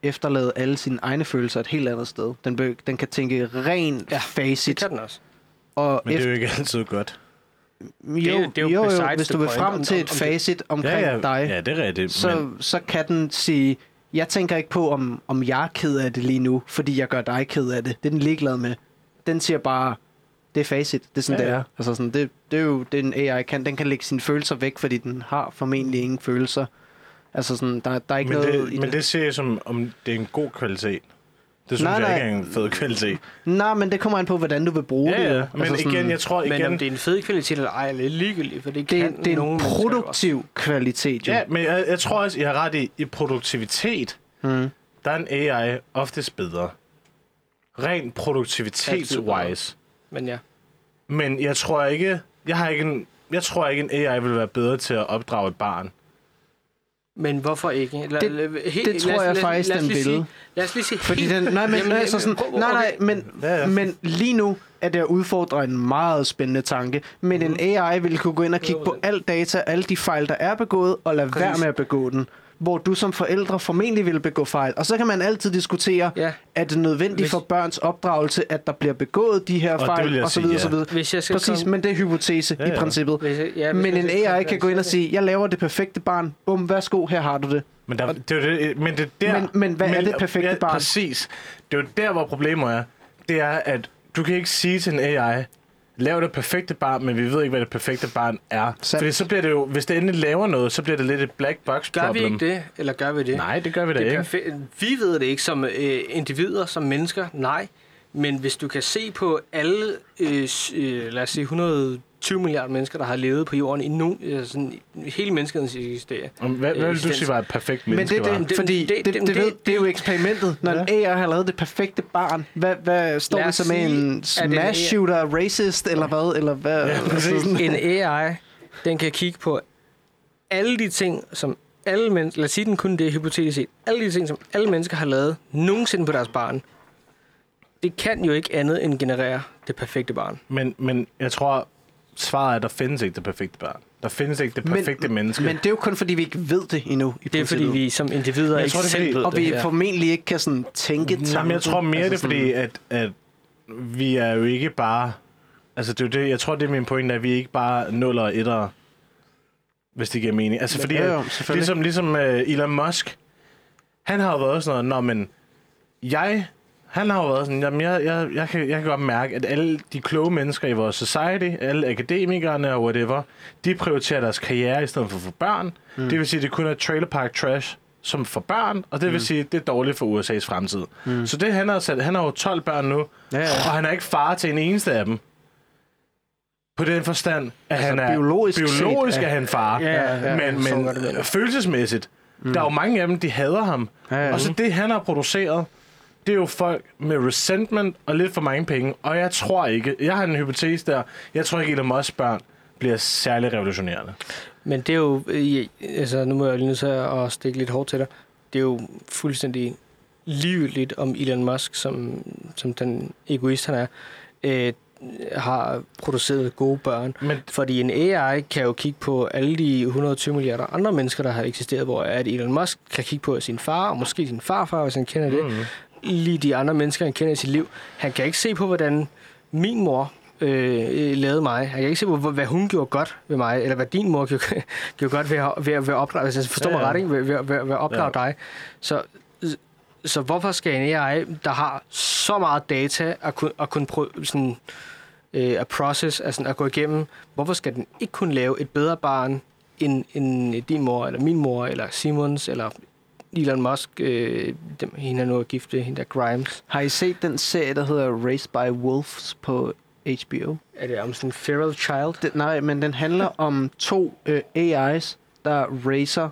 efterlade alle sine egne følelser et helt andet sted. Den, be, den kan tænke ren Ja, ja, Det facit. kan den også. Og Men det er efter, jo ikke altid godt. Jo, det er jo jo, jo, hvis du vil frem til et om det- facit omkring ja, ja, dig, Ja, det er rigtigt. så, men, så kan den sige, jeg tænker ikke på, om, om jeg er ked af det lige nu, fordi jeg gør dig ked af det. Det er den ligeglad med. Den siger bare, det er facit, det er sådan, Ja, ja, det ja. er. Altså sådan, det, det er jo det, en AI kan. Den kan lægge sine følelser væk, fordi den har formentlig ingen følelser. Altså sådan, der, der er ikke men, noget det, i men det ser jeg som, om det er en god kvalitet. Det synes Nej, jeg nej. ikke er en fed kvalitet. Nej, men det kommer an på, hvordan du vil bruge Ja, det. ja. jo. Men Altså igen, jeg tror Men igen... om det er en fed kvalitet eller ej, er lidt ligegyldigt, for det, det, kan det er nogen en produktiv kvalitet, jo. Ja, men jeg, jeg tror også, jeg har ret i, i produktivitet, Hmm. der er en AI oftest bedre. Rent produktivitets-wise. Men ja. Men jeg tror ikke, jeg har ikke en, jeg tror ikke, en AI vil være bedre til at opdrage et barn. Men hvorfor ikke? La, Det- helt, det tror jeg faktisk, lad den vil. Sige, lad os lige sige Fordi den, nej, men, Jamen, altså sådan, nej, nej, men, Ja, ja. men lige nu er det at udfordre en meget spændende tanke. Men en AI vil kunne gå ind og kigge på alt data, alle de fejl, der er begået, og lade være Præcis. med at begå den. Hvor du som forældre formentlig vil begå fejl. Og så kan man altid diskutere, Ja. er det nødvendigt Hvis- for børns opdragelse, at der bliver begået de her det fejl, og så sige, videre, ja. så videre. Hvis jeg skal Præcis, komme- men det er hypotese Ja, i ja. princippet. Hvis jeg, ja, Men en AI kan gå ind og sige, jeg laver det perfekte barn. Bum, værsgo, her har du det. Men, der, det er det, men det er der... Men- men hvad er det perfekte barn? Præcis. Det er jo der, hvor problemet er. Det er, at du kan ikke sige til en AI, lav det perfekte barn, men vi ved ikke, hvad det perfekte barn er. Sandt. Fordi så bliver det jo, hvis det endelig laver noget, så bliver det lidt et black box det. Gør vi problem. ikke det, eller gør vi det? Nej, det gør vi da det ikke. Vi ved det ikke som øh, individer, som mennesker, nej. Men hvis du kan se på alle, øh, øh, lad os sige, 120 milliarder mennesker, der har levet på jorden i no, øh, sådan, hele menneskets historie. Om- Hvad, hvad vil du sige var et perfekt Men menneske det, var? det, Det- fordi det- det, det, det- det, det- ved, det er jo eksperimentet. Når en AI har lavet det perfekte barn, hvad, hvad står det os så med sige, en smash en AI shooter, racist, eller hvad? Eller hvad? Ja. Altså sådan- En AI, den kan kigge på alle de ting, som alle mennesker, lad os sige den kun det er hypotetisk set, alle de ting, som alle mennesker har lavet nogensinde på deres barn, det kan jo ikke andet end generere det perfekte barn. Men, men jeg tror, svaret er, at der findes ikke det perfekte barn. Der findes ikke det perfekte men, menneske. Men det er jo kun fordi, vi ikke ved det endnu. I Det er fordi, princippet. vi som individer Jeg ikke tror, det er selv fordi- ved Og vi ja. formentlig ikke kan sådan tænke tanken. Jamen, jeg tror mere, altså det er fordi, at, at vi er jo ikke bare... Altså, det er jo det, jeg tror, det er min pointe, at vi er ikke bare nuller og etter, hvis det giver mening. Altså, fordi, Jo, jo, ligesom, ligesom uh, Elon Musk, han har jo været sådan noget, Nå, men jeg, han har jo været sådan, jamen, jeg, jeg, jeg, kan, jeg kan godt mærke, at alle de kloge mennesker i vores society, alle akademikerne og whatever, de prioriterer deres karriere i stedet for for børn. Mm. Det vil sige, at det kun er trailer park trash, som for børn, og det vil sige, at det er dårligt for USA's fremtid. Mm. Så det han har sat, han har jo 12 børn nu, Ja, ja. og han er ikke far til en eneste af dem. På den forstand, at Altså, han er biologisk biologisk set, er han far. Ja, ja, ja, men men følelsesmæssigt, mm. der er jo mange af dem, de hader ham. Ja, ja. Og så det, han har produceret, det er jo folk med resentment og lidt for mange penge. Og jeg tror ikke, jeg har en hypotese der, jeg tror ikke, Elon Musk børn bliver særlig revolutionerende. Men det er jo, øh, altså nu må jeg lige nødt til at stikke lidt hårdt til dig. Det er jo fuldstændig livligt om Elon Musk, som, som den egoist han er, øh, har produceret gode børn. Men Fordi en AI kan jo kigge på alle de 120 milliarder andre mennesker, der har eksisteret, hvor at Elon Musk kan kigge på sin far, og måske sin farfar, hvis han kender det. mm, Lige de andre mennesker, han kender i sit liv. Han kan ikke se på, hvordan min mor øh, lavede mig. Han kan ikke se på, hvad hun gjorde godt ved mig, eller hvad din mor gjorde, gjorde godt ved at, ved, at- ved at opdrage, jeg forstår Ja, mig ja. ret, ikke? Ved, ved, ved, ved at opdrage Ja. dig. Så, så hvorfor skal en AI, der har så meget data at kunne, at kunne prøve, sådan, øh, at process, altså at gå igennem, hvorfor skal den ikke kunne lave et bedre barn end, end din mor, eller min mor, eller Simons, eller Elon Musk, øh, dem, hende er nu er gift, hende der Grimes. Har I set den serie, der hedder Raised by Wolves på HBO? Er det om sådan en feral child? Den, nej, men den handler om to øh, AI's, der racer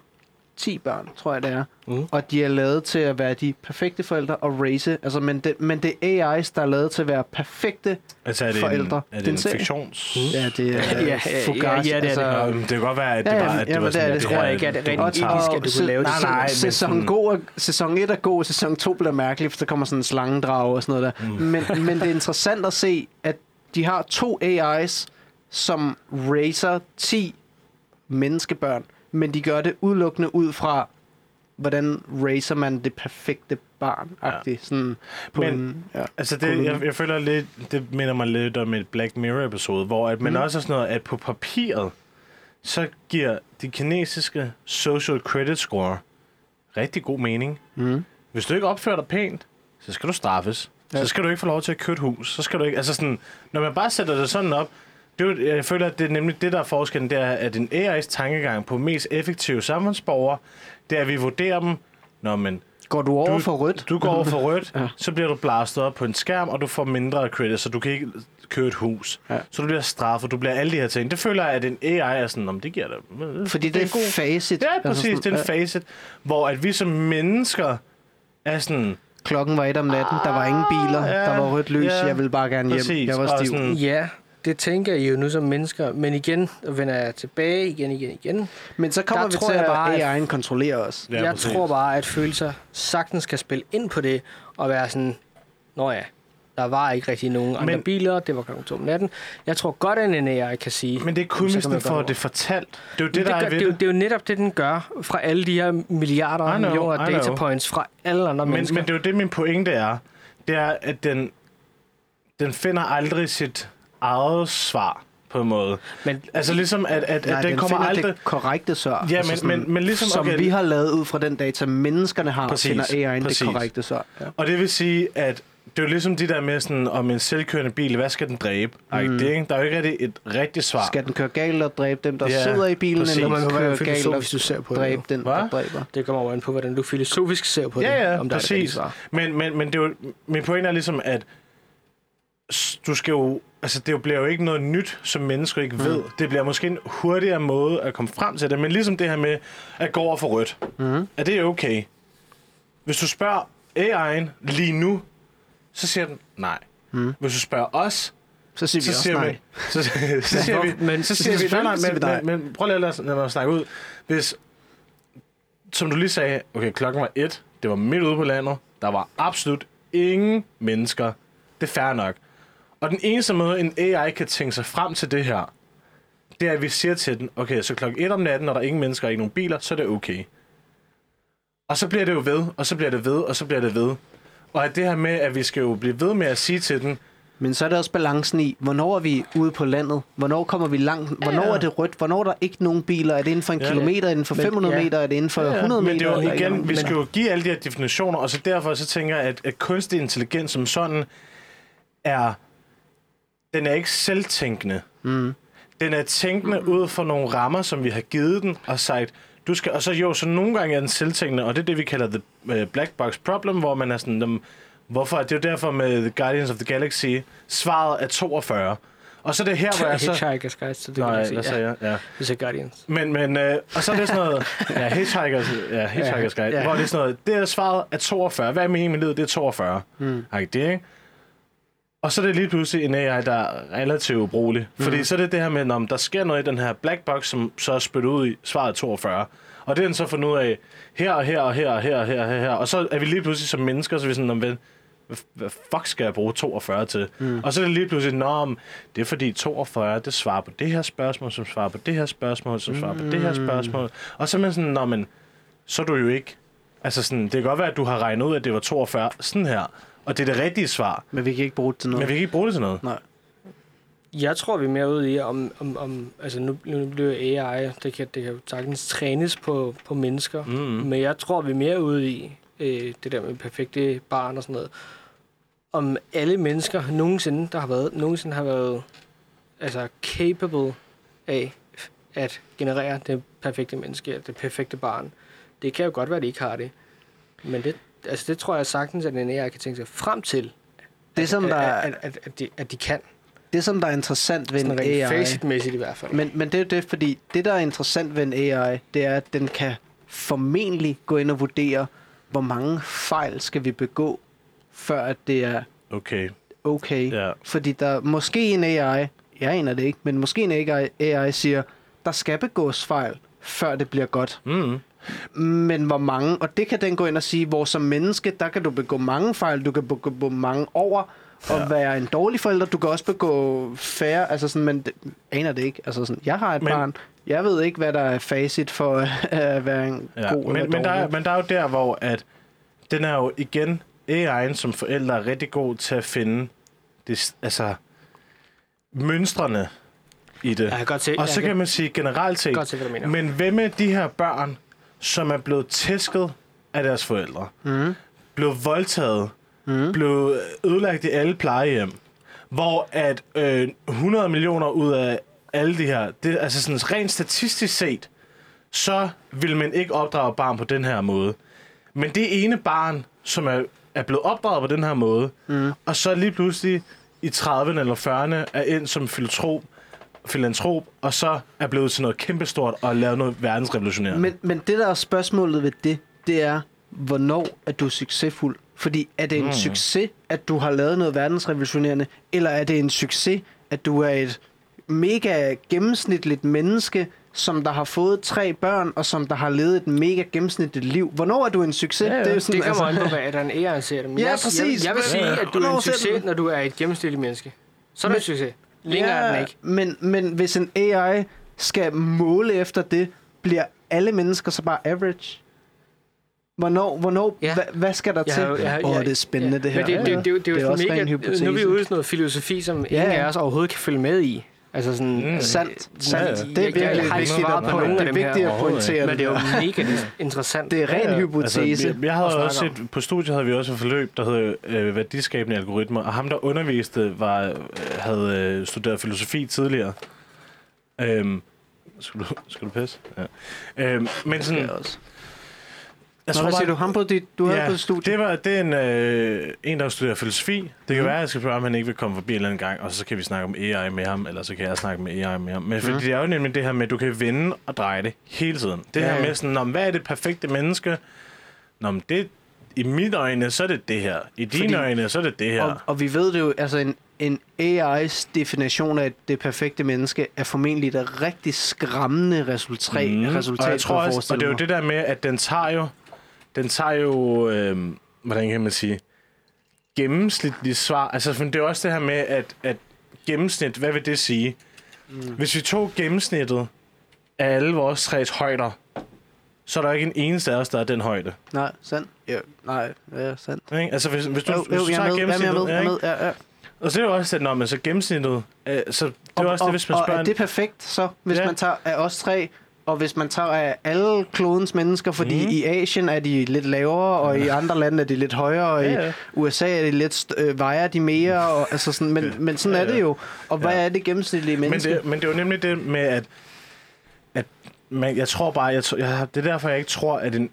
10 børn, tror jeg det er. Mm. Og de er lavet til at være de perfekte forældre og race. Altså, men, det, men det er AI's, der er lavet til at være perfekte. altså er det Forældre. en, er det Den en serie. fiktions... Ja, det er Ja, ja, Fugazi, ja, det er det. Men det kan godt være, at det Ja, ja, var, at det jamen, var det sådan, er at det. tror jeg ikke, at det er rent etisk, at du kunne lave det. Nej, nej, sæson, sådan- god, sæson 1 er god, sæson 2 bliver mærkelig, for der kommer sådan en slangedrag og sådan noget der. Mm. Men, men det er interessant at se, at de har to AI's, som racer 10 menneskebørn, men de gør det udelukkende ud fra, hvordan racer man det perfekte barn ja. sådan på Men- en, ja. Altså, det, jeg, jeg føler lidt, det minder mig lidt om et Black Mirror-episode, hvor at man Mm. også er sådan noget, at på papiret, så giver de kinesiske social credit score rigtig god mening. Mm. Hvis du ikke opfører dig pænt, så skal du straffes. Ja. Så skal du ikke få lov til at købe et hus. Så skal du ikke, altså sådan, når man bare sætter det sådan op, det jeg føler, at det er nemlig det, der er forskellen, det er, at en AI's tankegang på mest effektive samfundsborgere, det er, at vi vurderer dem, når man Går du over Du- for rødt? du går over for rødt, Ja. ja. så bliver du blastet op på en skærm, og du får mindre credit, så du kan ikke købe et hus. Ja. Ja. Så du bliver straffet, du bliver alle de her ting. Det føler jeg, at en AI er sådan, om det giver dig. Fordi det er en god... facit. Ja, præcis. sådan, det er en facet, hvor at vi som mennesker er sådan... Klokken var et om natten, der var ingen biler, ja, der var rødt lys, ja, jeg ville bare gerne hjem. præcis. Jeg var stiv. sådan- Ja, det tænker I jo nu som mennesker, men igen vender jeg tilbage igen, igen, igen. Men så kommer Der vi tror til, jeg at bare, at- AI'en kontrollerer os. Ja, jeg præcis. tror bare, at følelser sagtens kan spille ind på det, og være sådan, nå ja, der var ikke rigtig nogen andre Men- biler, det var klokken to om natten. Jeg tror godt, at en AI kan sige... Men det er kun, "Jamen, så hvis den får det det fortalt. Det er jo det, det, der gør, er ved det, er jo, det. det er jo netop det, den gør fra alle de her milliarder og millioner I know. data points fra alle andre Men, mennesker. men det er jo det, min pointe er. Det er, at den, den finder aldrig sit eget svar, på en måde. men Altså ligesom, at, at, Nej, at den, kommer finder aldrig... det korrekte svar. Ja, men, men, men ligesom... som okay, vi har lavet ud fra den data, menneskerne har, Præcis, finder AI'en præcis. det korrekte svar. Ja. Og det vil sige, at det er jo ligesom de der med sådan, om en selvkørende bil, hvad skal den dræbe? Mm. Det, ikke? Der er jo ikke rigtig et rigtigt svar. Skal den køre galt og dræbe dem, der Ja, sidder i bilen, præcis. eller Man den må være køre galt og filosofisk, du ser på det. dræbe den, der Hvad? dræber? Det kommer over an på, hvordan du filosofisk ser på det. Ja, ja, om der er præcis. svar. Men, men, men det er jo, min pointe er ligesom, at du skal jo... Altså, det bliver jo ikke noget nyt, som mennesker ikke ved. Det bliver måske en hurtigere måde at komme frem til det. Men ligesom det her med at gå over for rødt. Mhm. Er det okay? Hvis du spørger AI'en lige nu, så siger den nej. Mhm. Hvis du spørger os, Så siger vi så også siger nej. vi, så, så siger vi, Men- så siger vi, nej, nej, siger vi men, nej. men, men prøv lige at lade, lade mig snakke ud. Hvis, som du lige sagde, okay, klokken var et, det var midt ude på landet, der var absolut ingen mennesker. Det er fair nok. Og den eneste måde, en AI kan tænke sig frem til det her, det er, at vi siger til den, okay, så klokken 1 om natten, når der er ingen mennesker og ikke nogen biler, så er det okay. Og så bliver det jo ved, og så bliver det ved, og så bliver det ved. Og at det her med, at vi skal jo blive ved med at sige til den, Men så er der også balancen i, hvornår er vi ude på landet? Hvornår kommer vi langt? Hvornår Ja. er det rødt? Hvornår er der ikke nogen biler? Er det inden for en Ja. kilometer? Er det inden for Men- 500 ja. meter? Er det inden for Ja, ja, 100 meter? Men det er jo igen, vi skal jo give alle de her definitioner, og så derfor så tænker jeg, at, at kunstig intelligens som sådan er, den er ikke selvtænkende. Mm. Den er tænkende ud fra nogle rammer, som vi har givet den, og sagt, du skal, og så jo, så nogle gange er den selvtænkende, og det er det, vi kalder the uh, black box problem, hvor man er sådan, dem, hvorfor, det er jo derfor med The Guardians of the Galaxy, svaret er 42. Og så er det her, hvor jeg så... Hitchhiker's Guide, det kan Nej, sagde jeg? Ja. Det er Guardians. Men, men øh, og så er det sådan noget, ja, Hitchhiker's, ja, Hitchhiker's Guide, ja. hvor det er sådan noget, det er svaret er 42. Hvad er meningen med livet? Det er 42. Mm. Ej, det ikke? Og så er det lige pludselig en AI, der er relativt ubrugelig. Fordi Mm. så er det det her med, om der sker noget i den her black box, som så er spyttet ud i svaret er 42. Og det er den så fundet ud af her og her og her og her og her og her. Og så er vi lige pludselig som mennesker, så er vi sådan, om, hvad, fuck skal jeg bruge 42 til? Mm. Og så er det lige pludselig, nå, det er fordi 42, det svarer på det her spørgsmål, som svarer på det her spørgsmål, som svarer på det her spørgsmål. Og så er man sådan, nå, men så er du jo ikke... Altså sådan, det kan godt være, at du har regnet ud, at det var 42 sådan her, og det er det rigtige svar. Men vi kan ikke bruge det til noget. Men vi kan ikke bruge det til noget. Nej. Jeg tror, vi er mere ude i, om, om, om altså nu, nu bliver AI, det kan, det kan jo sagtens trænes på, på mennesker, Mm. men jeg tror, vi er mere ude i øh, det der med perfekte barn og sådan noget. Om alle mennesker nogensinde, der har været, nogensinde har været altså capable af at generere det perfekte menneske, det perfekte barn. Det kan jo godt være, at de ikke har det. Men det, altså det tror jeg sagtens, at en AI kan tænke sig frem til. Det, at, som der, at, at, at, at, de, at de kan. det, som der er interessant ved en AI... facetmæssigt i hvert fald. Men, men det er jo det, fordi det, der er interessant ved en AI, det er, at den kan formentlig gå ind og vurdere, hvor mange fejl skal vi begå, før at det er Okay, okay. ja. Fordi der måske en AI, jeg aner det ikke, men måske en AI, AI siger, der skal begås fejl, før det bliver godt. Mm. Men hvor mange, og det kan den gå ind og sige, hvor som menneske, der kan du begå mange fejl, du kan begå mange over, og Ja. være en dårlig forælder, du kan også begå færre, altså sådan, men det, aner det ikke. Altså sådan, jeg har et Men- men, barn, jeg ved ikke, hvad der er facit for at være en Ja. god eller Men, men, der er, men der er jo der, hvor at den er jo igen, AI'en som forældre er rigtig god til at finde det, altså, mønstrene i det. Jeg kan godt se, Og så jeg kan man sige generelt set, godt se, hvad du mener. men hvem er de her børn, som er blevet tæsket af deres forældre? Mm. Blevet voldtaget, Mm. blev ødelagt i alle plejehjem, hvor at øh, 100 millioner ud af alle de her, det, altså sådan rent statistisk set, så vil man ikke opdrage barn på den her måde. Men det ene barn, som er, er blevet opdraget på den her måde, Mm. og så lige pludselig i 30'erne eller 40'erne er ind som filantrop, filantrop, og så er blevet til noget kæmpestort og lavet noget verdensrevolutionerende. Men, men det, der er spørgsmålet ved det, det er, hvornår er du succesfuld? Fordi er det en Mm. succes, at du har lavet noget verdensrevolutionerende, eller er det en succes, at du er et mega gennemsnitligt menneske, som der har fået tre børn, og som der har levet et mega gennemsnitligt liv? Hvornår er du en succes? Ja, ja. jo Det, det kommer an på, hvad der en ære ser det. Men Ja, jeg, præcis. Jeg, jeg vil sige, Ja. at du er en succes, når du er et gennemsnitligt menneske. Så er du Men- en succes. Længere er den ikke. Men, men hvis en AI skal måle efter det, bliver alle mennesker så bare average? Hvornår, hvornår Ja. hva, hvad skal der Jeg til? har jo- jeg har- Åh, jeg- det er spændende, det her. Men det, det, det, det, det, er er også mega. Nu er vi ude i sådan noget filosofi, som Ja, ingen ja. af os overhovedet kan følge med i. Altså sådan, Mm. Sandt, sandt. ja. Det er Jeg- jeg virkelig ikke svaret at, på det er vigtigt pointere. men det er jo mega interessant. Det er ren hypotese. Altså, jeg, jeg havde også set, på studiet havde vi også et forløb, der hed øh, værdiskabende algoritmer, og ham, der underviste, var, øh, havde øh, studeret filosofi tidligere. Øhm, skal, du, skal du pisse? Ja. Øhm, men sådan. Jeg Nå, hvad siger du? Ham på dit, du havde på dit studie? det, var, det er en, øh, en, der studerer filosofi. Det kan Mhm. være, at jeg skal spørge, om han ikke vil komme forbi en eller anden gang, og så kan vi snakke om AI med ham, eller så kan jeg snakke med AI med ham. Men fordi Mhm. det er jo nemlig det her med, at du kan vende og dreje det hele tiden. Det Ja, her ja. med sådan, "Nå, men hvad er det perfekte menneske? Nå, men det, i mine øjne, så er det det her. I dine Fordi- øjne, så er det det her. Og, og vi ved det jo, altså en, en AI's definition af det perfekte menneske er formentlig et rigtig skræmmende resultat, mm. resultat og jeg tror også, og det er jo det der med, at den tager jo, den tager jo, øh, hvordan kan man sige, gennemsnitlige svar. Altså, for det er også det her med, at, at gennemsnit, hvad vil det sige? Mm. Hvis vi tog gennemsnittet af alle vores tres højder, så er der ikke en eneste af os, der er den højde. Nej, sandt. Jo, nej, ja, sandt. Ikke? Altså, hvis, hvis du, Jo, hvis jo, du er tager med, jeg er med, gennemsnittet, jeg ja, med, ja, ja. og så er det jo også, at når man så gennemsnittet, øh, så det er jo også det, hvis man og, spørger... og er det perfekt, så, hvis Ja. man tager af os tre, og hvis man tager af alle klodens mennesker, fordi mm. i Asien er de lidt lavere, og i andre lande er de lidt højere, og Ja, ja. i USA er de lidt, øh, vejer de mere, og, altså sådan, men, men sådan Ja, er det ja. jo. Og hvad Ja. er det gennemsnitlige Men menneske? det, men det er jo nemlig det med, at, at man, jeg tror bare, jeg, jeg, det er derfor, jeg ikke tror, at en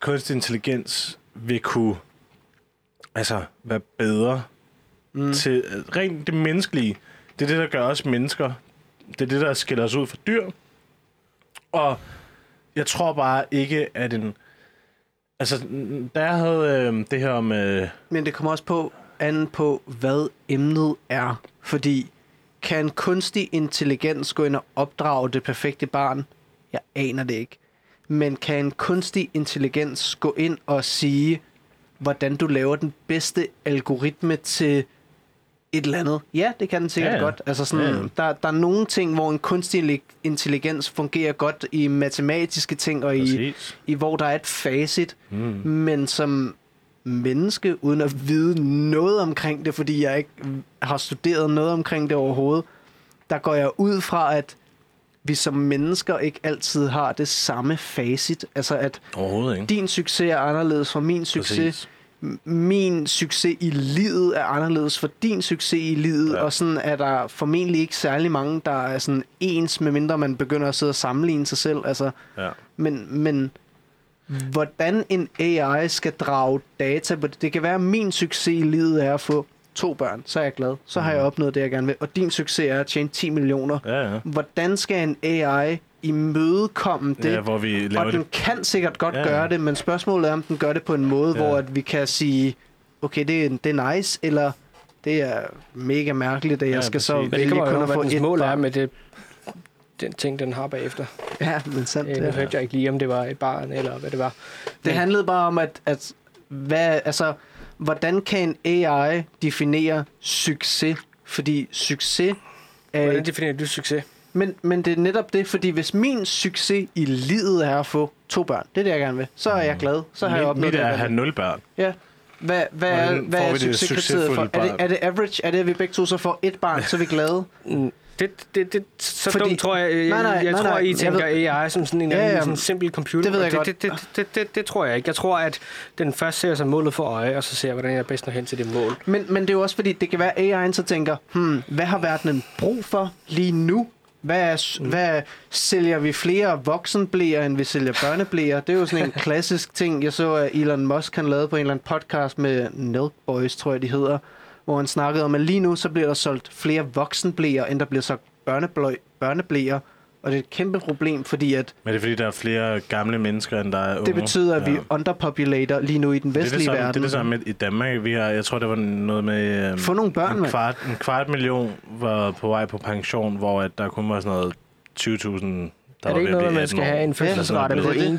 kunstig intelligens vil kunne altså, være bedre mm. til rent det menneskelige. Det er det, der gør os mennesker. Det er det, der skiller os ud fra dyr. Og jeg tror bare ikke, at en... Altså, da jeg havde øh, det her om... Øh, Men det kommer også på an på, hvad emnet er. Fordi kan kunstig intelligens gå ind og opdrage det perfekte barn? Jeg aner det ikke. Men kan en kunstig intelligens gå ind og sige, hvordan du laver den bedste algoritme til et eller andet? Ja, det kan den sikkert Ja, ja, godt. Altså sådan, Ja, ja. Der, der er nogle ting, hvor en kunstig intelligens fungerer godt i matematiske ting, og i, præcis. i hvor der er et facit, Mm. men som menneske, uden at vide noget omkring det, fordi jeg ikke har studeret noget omkring det overhovedet, der går jeg ud fra, at vi som mennesker ikke altid har det samme facit. Altså at din succes er anderledes fra min succes. Præcis. Min succes i livet er anderledes for din succes i livet, Ja. ja. og sådan er der formentlig ikke særlig mange, der er sådan ens, medmindre man begynder at sidde og sammenligne sig selv. Altså, Ja. men, men hvordan en AI skal drage data på det. Det kan være, at min succes i livet er at få to børn. Så er jeg glad. Så har jeg opnået det, jeg gerne vil. Og din succes er at tjene 10 millioner. Ja, ja. Hvordan skal en AI imødekomme det? Ja, hvor vi laver og det den kan sikkert godt Ja, ja. gøre det, men spørgsmålet er, om den gør det på en måde, Ja. hvor at vi kan sige, okay, det er, det er nice, eller det er mega mærkeligt, at jeg Ja, skal så præcis. Men det vælge kun at få et mål er barn. med det, den ting, den har bagefter. Ja, men sandt. Øh, nu Ja. hørte jeg ikke lige, om det var et barn, eller hvad det var. Det handlede bare om, at, at hvad, altså, hvordan kan en AI definere succes? Fordi succes er... Hvordan definerer du succes? Men, men det er netop det, fordi hvis min succes i livet er at få to børn, det er det, jeg gerne vil, så er jeg glad. Så har jeg mit, opnået mit det. er jeg at have nul børn. Ja. Hvad, hvad er, hvad er succeskriteriet for? Er det, barn? er det average? Er det, at vi begge to så får et barn, så er vi glade? Det, det, det, så Fordi- dumt tror jeg, jeg, Nej, nej, jeg nej, tror, nej, I jeg tænker AI som sådan en Ja, ja, sådan simpel computer. det ved jeg og godt. det, det, det, det, det, det, tror jeg ikke. Jeg tror, at den først ser sig målet for øje, og så ser, hvordan jeg bedst når hen til det mål. Men, men det er jo også fordi, det kan være AI'en, så tænker, hmm, hvad har verdenen brug for lige nu? Hvad, er, mm. hvad sælger vi flere voksenblæer, end vi sælger børneblæer? Det er jo sådan en klassisk ting. Jeg så, at Elon Musk han lavede på en eller anden podcast med Milk Boys, tror jeg de hedder, hvor han snakkede om, at lige nu så bliver der solgt flere voksenblæer, end der bliver solgt børnebløj, børneblæer. Og det er et kæmpe problem, fordi at Men det er fordi, der er flere gamle mennesker, end der er unge. det betyder, at vi underpopulater lige nu i den det er det, vestlige samme, verden. det er det samme i Danmark. Vi har, jeg tror, det var noget med... øhm, Få nogle børn, en kvart, en kvart million var på vej på pension, hvor at der kun var sådan noget 20.000, der er det ikke noget, man skal 18 år. have en sådan fødselsrate på det er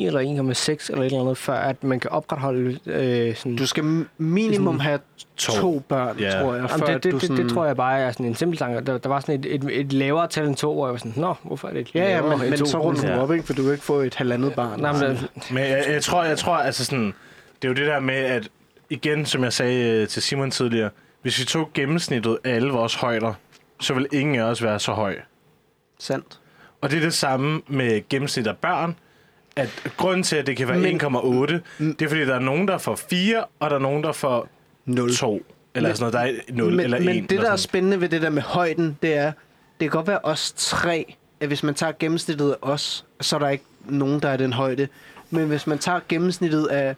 1,9 eller 1,6 eller et eller andet, før at man kan opretholde øh, sådan... Du skal minimum have to, To. børn, Ja. tror jeg, Jamen, før det, det, du det, sådan... det, tror jeg bare er sådan en simpel sang. Der, der var sådan et, et, et lavere tal end to, hvor jeg var sådan, nå, hvorfor er det et Ja, ja, men, men to? så runder du op, ikke? For du kan ikke få et halvandet barn. Nej, men, Men jeg, jeg tror, jeg tror, altså sådan, det er jo det der med, at igen, som jeg sagde øh, til Simon tidligere, hvis vi tog gennemsnittet af alle vores højder, så vil ingen af os være så høj. Sandt. Og det er det samme med gennemsnit af børn, at grunden til, at det kan være Men- 1,8, det er fordi, der er nogen, der får 4, og der er nogen, der får Nul. 2. Eller Men- sådan noget, der er 0 men, eller 1. men det, der er spændende ved det der med højden, det er, det kan godt være os tre, at hvis man tager gennemsnittet af os, så er der ikke nogen, der er den højde. Men hvis man tager gennemsnittet af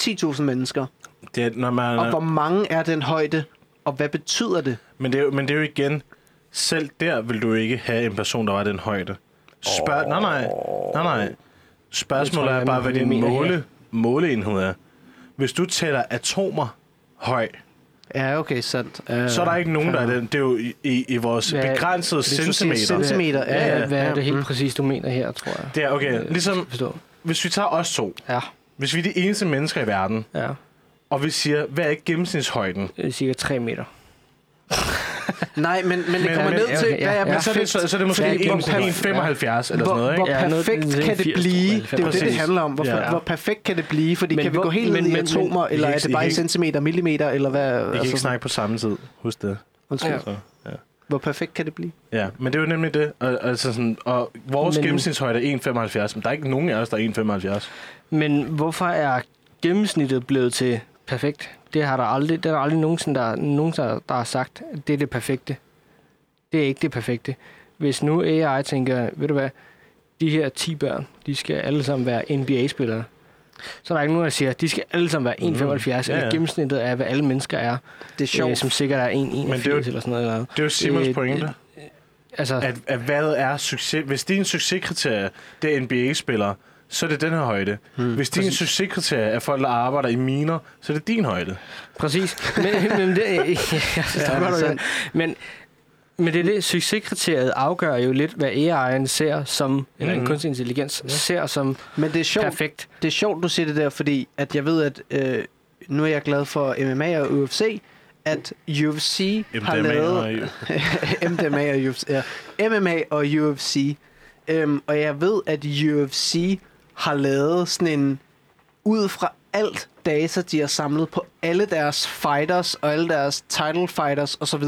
10.000 mennesker, det er, når man, og hvor mange er den højde, og hvad betyder det? Men det, er, men det er jo igen, selv der vil du ikke have en person, der var den højde. Spørg, oh. Nej, nej, nej, nej. Spørgsmålet tror, er bare, hvad din måle, måleenhed er. Hvis du tæller atomer høj, Ja, okay, sandt. Uh, så er der ikke nogen, der er den. Det er jo i, i, i vores Hvad- begrænsede Hvis du siger centimeter. centimeter, ja, ja, hvad, hvad er det helt mm. præcis, du mener her, tror jeg? Det er okay. Ligesom, Forstå. hvis vi tager os to. Ja, Hvis vi er de eneste mennesker i verden, ja. og vi siger, hvad er gennemsnitshøjden? Det er cirka 3 meter. Nej, men, men det Men- kommer men- ned ja, til, okay, ja, hvad er ja. Men så det, så, så er det måske hvor 1,75 perfekt- eller sådan hvor, noget, hvor ikke? Ja, noget- perfekt er kan det 80, blive? Det er jo det, det handler om. Hvor, Ja. hvor perfekt kan det blive? Fordi Men kan vi hvor- gå helt men- ned i atomer, men- eller er det bare I centimeter, millimeter, eller hvad? Vi kan ikke snakke på samme tid. Husk det. undskyld. Ja. Så, ja. Hvor perfekt kan det blive? Ja, men det er jo nemlig det. Og, altså sådan, og vores men, gennemsnitshøjde er 1,75, men der er ikke nogen af os, der er 1,75. Men hvorfor er gennemsnittet blevet til perfekt? Det har der aldrig, det er der aldrig nogensinde, der, nogen, der, der har sagt, at det er det perfekte. Det er ikke det perfekte. Hvis nu AI tænker, ved du hvad, de her 10 børn, de skal alle sammen være NBA-spillere. Så er der ikke nogen, der siger, at de skal alle sammen være 1,75, Ja, eller ja. gennemsnittet af, hvad alle mennesker er, Det er sjovt. øh, som sikkert er 1,81 det er jo- eller sådan noget. Eller, Det er jo Simons Øh, pointe. altså, At, at hvad er succes? Hvis din succeskriterie, det er NBA-spillere, så er det den her højde. Hmm, Hvis din succeskriterie er folk, der arbejder i miner, så er det din højde. Præcis. Men, men, det, ja, jeg forstår Ja, godt, mener. men, men det er det, succeskriteriet afgør jo lidt, hvad AI'en ser som, eller en Mhm. kunstig intelligens, ser som Men det er sjovt, perfekt. det er sjovt, du siger det der, fordi at jeg ved, at øh, nu er jeg glad for MMA og UFC, at UFC har MDMA lavet... og- MDMA og UFC. Ja. MMA og UFC. Øhm, og jeg ved, at UFC har lavet sådan en... Ud fra alt data, de har samlet på alle deres fighters og alle deres title fighters osv.,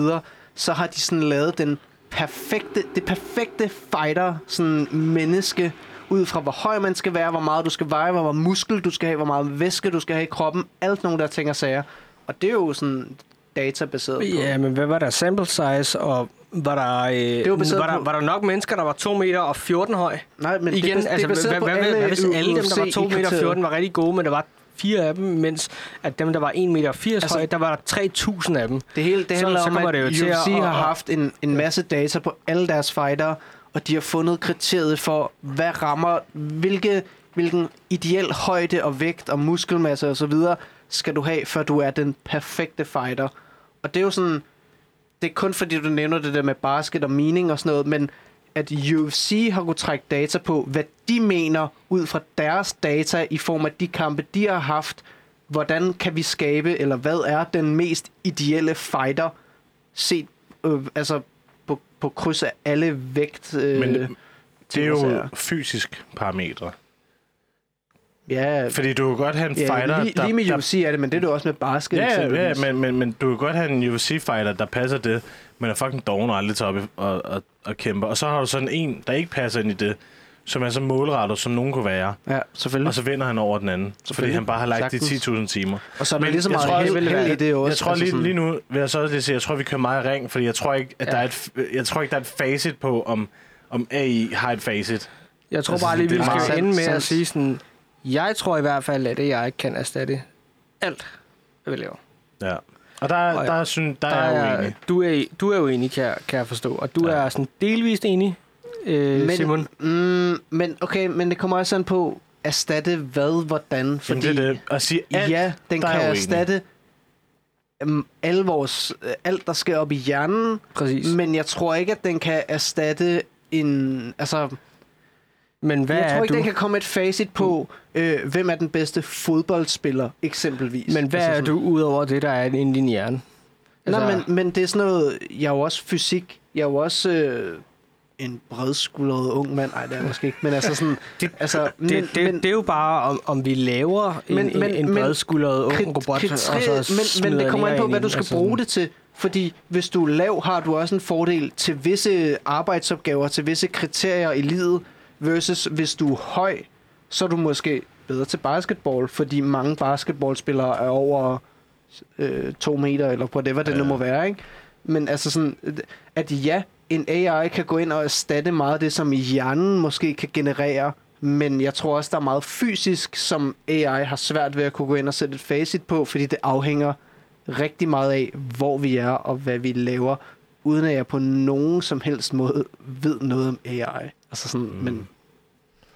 så har de sådan lavet den perfekte, det perfekte fighter, sådan menneske, ud fra hvor høj man skal være, hvor meget du skal veje, hvor meget muskel du skal have, hvor meget væske du skal have i kroppen, alt nogle der ting og sager. Og det er jo sådan databaseret på. Ja, men hvad var der sample size, og var der, var øh, baseret var, der, på- var der nok mennesker, der var 2 meter og 14 høj? Nej, men Igen, det, er, altså, det er baseret hvad, hvad, alle hvad, hvis alle dem, der var 2 meter og UFC-kriteriet. 14, var rigtig gode, men der var fire af dem, mens at dem, der var 1 meter og 80 Altså- altså, høj, der var der 3.000 af dem. Det hele det Så- handler så om, kommer at det jo til UFC at- har haft en, en masse data på alle deres fightere, og de har fundet kriteriet for, hvad rammer, hvilke, hvilken ideel højde og vægt og muskelmasse og så videre skal du have, før du er den perfekte fighter. Og det er jo sådan, det er kun fordi, du nævner det der med basket og meaning og sådan noget, men at UFC har kunnet trække data på, hvad de mener ud fra deres data i form af de kampe, de har haft. Hvordan kan vi skabe, eller hvad er den mest ideelle fighter set øh, altså på på kryds af alle vægt. Øh, Men det er jo fysisk parametre. Ja, Fordi du kan godt have en ja, fighter, lige, der, lige med der UFC er det, men det er det også med basket. Ja, ja, men, men, men du kan godt have en UFC-fighter, der passer det, men er fucking doven og aldrig tager op i- og, og, og kæmper. Og så har du sådan en, der ikke passer ind i det, som er så målrettet, som nogen kunne være. Ja, selvfølgelig. Og så vinder han over den anden, fordi han bare har lagt de Sagtens. 10.000 timer. Og så er der lige så meget tror, held, det vil held i det også. Jeg tror altså lige, sådan- lige nu, vil jeg så også lige sige, jeg tror, vi kører meget ring, fordi jeg tror ikke, at Ja. der er et, jeg tror ikke, der er et facit på, om, om AI har et facit. Jeg tror Altså, bare lige, vi skal ende med at sige sådan, jeg tror i hvert fald, at det jeg kan erstatte alt, hvad vi laver. Ja. Og der, Og der, synes, der, Der er jeg uenig. Du er, du er uenig, kan jeg, kan jeg forstå. Og du Ja. er sådan delvist enig, øh, men, Simon. Mm, men okay, men det kommer også an på, erstatte hvad, hvordan. Fordi, Jamen, det er det. At sige alt, ja, den der er kan erstatte um, alle vores, alt, der sker op i hjernen, Præcis. men jeg tror ikke, at den kan erstatte en... Altså, Men hvad jeg tror ikke, du? den kan komme et facit på, øh, hvem er den bedste fodboldspiller, eksempelvis. Men hvad altså er du ud over det, der er inde i din hjerne? Altså, Nej, men, men det er sådan noget... Jeg er jo også fysik. Jeg er jo også øh, en bredskuldret ung mand. Nej, det er måske ikke. Men altså sådan... Det- altså, det, det, men, det er jo bare, om, om vi laver en, Men- men, men- en, en men- bredskuldret ung krit- robot, kriterie- og så men, men det kommer en an på, hvad du skal Altså bruge det til. Fordi hvis du er lav, har du også en fordel til visse arbejdsopgaver, til visse kriterier i livet, versus hvis du er høj, så er du måske bedre til basketball, fordi mange basketballspillere er over øh, to meter, eller whatever det Ja. nu må være, ikke? Men altså sådan, at ja, en AI kan gå ind og erstatte meget af det, som hjernen måske kan generere, men jeg tror også, der er meget fysisk, som AI har svært ved at kunne gå ind og sætte et facit på, fordi det afhænger rigtig meget af, hvor vi er og hvad vi laver, uden at jeg på nogen som helst måde ved noget om AI. Altså sådan, mm. men...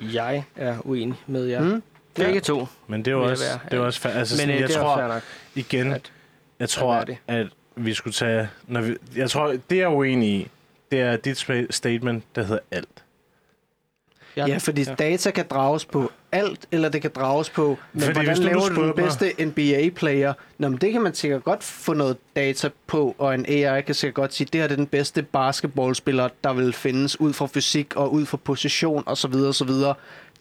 Jeg er uenig med jer. Mm? Begge Ja. to. Men det er jo også, være. det er også fa- altså, Men sådan, øh, jeg det tror, nok. igen, at- jeg tror, det? at vi skulle tage... Når vi, jeg tror, det jeg er uenig i, det er dit statement, der hedder alt. Ja, fordi ja. data kan drages på alt, eller det kan drages på, men Fordi hvordan du laver du den mig- bedste NBA-player? Nå, men det kan man sikkert godt få noget data på, og en AI kan sikkert godt sige, det her er den bedste basketballspiller, der vil findes ud fra fysik og ud fra position osv. osv.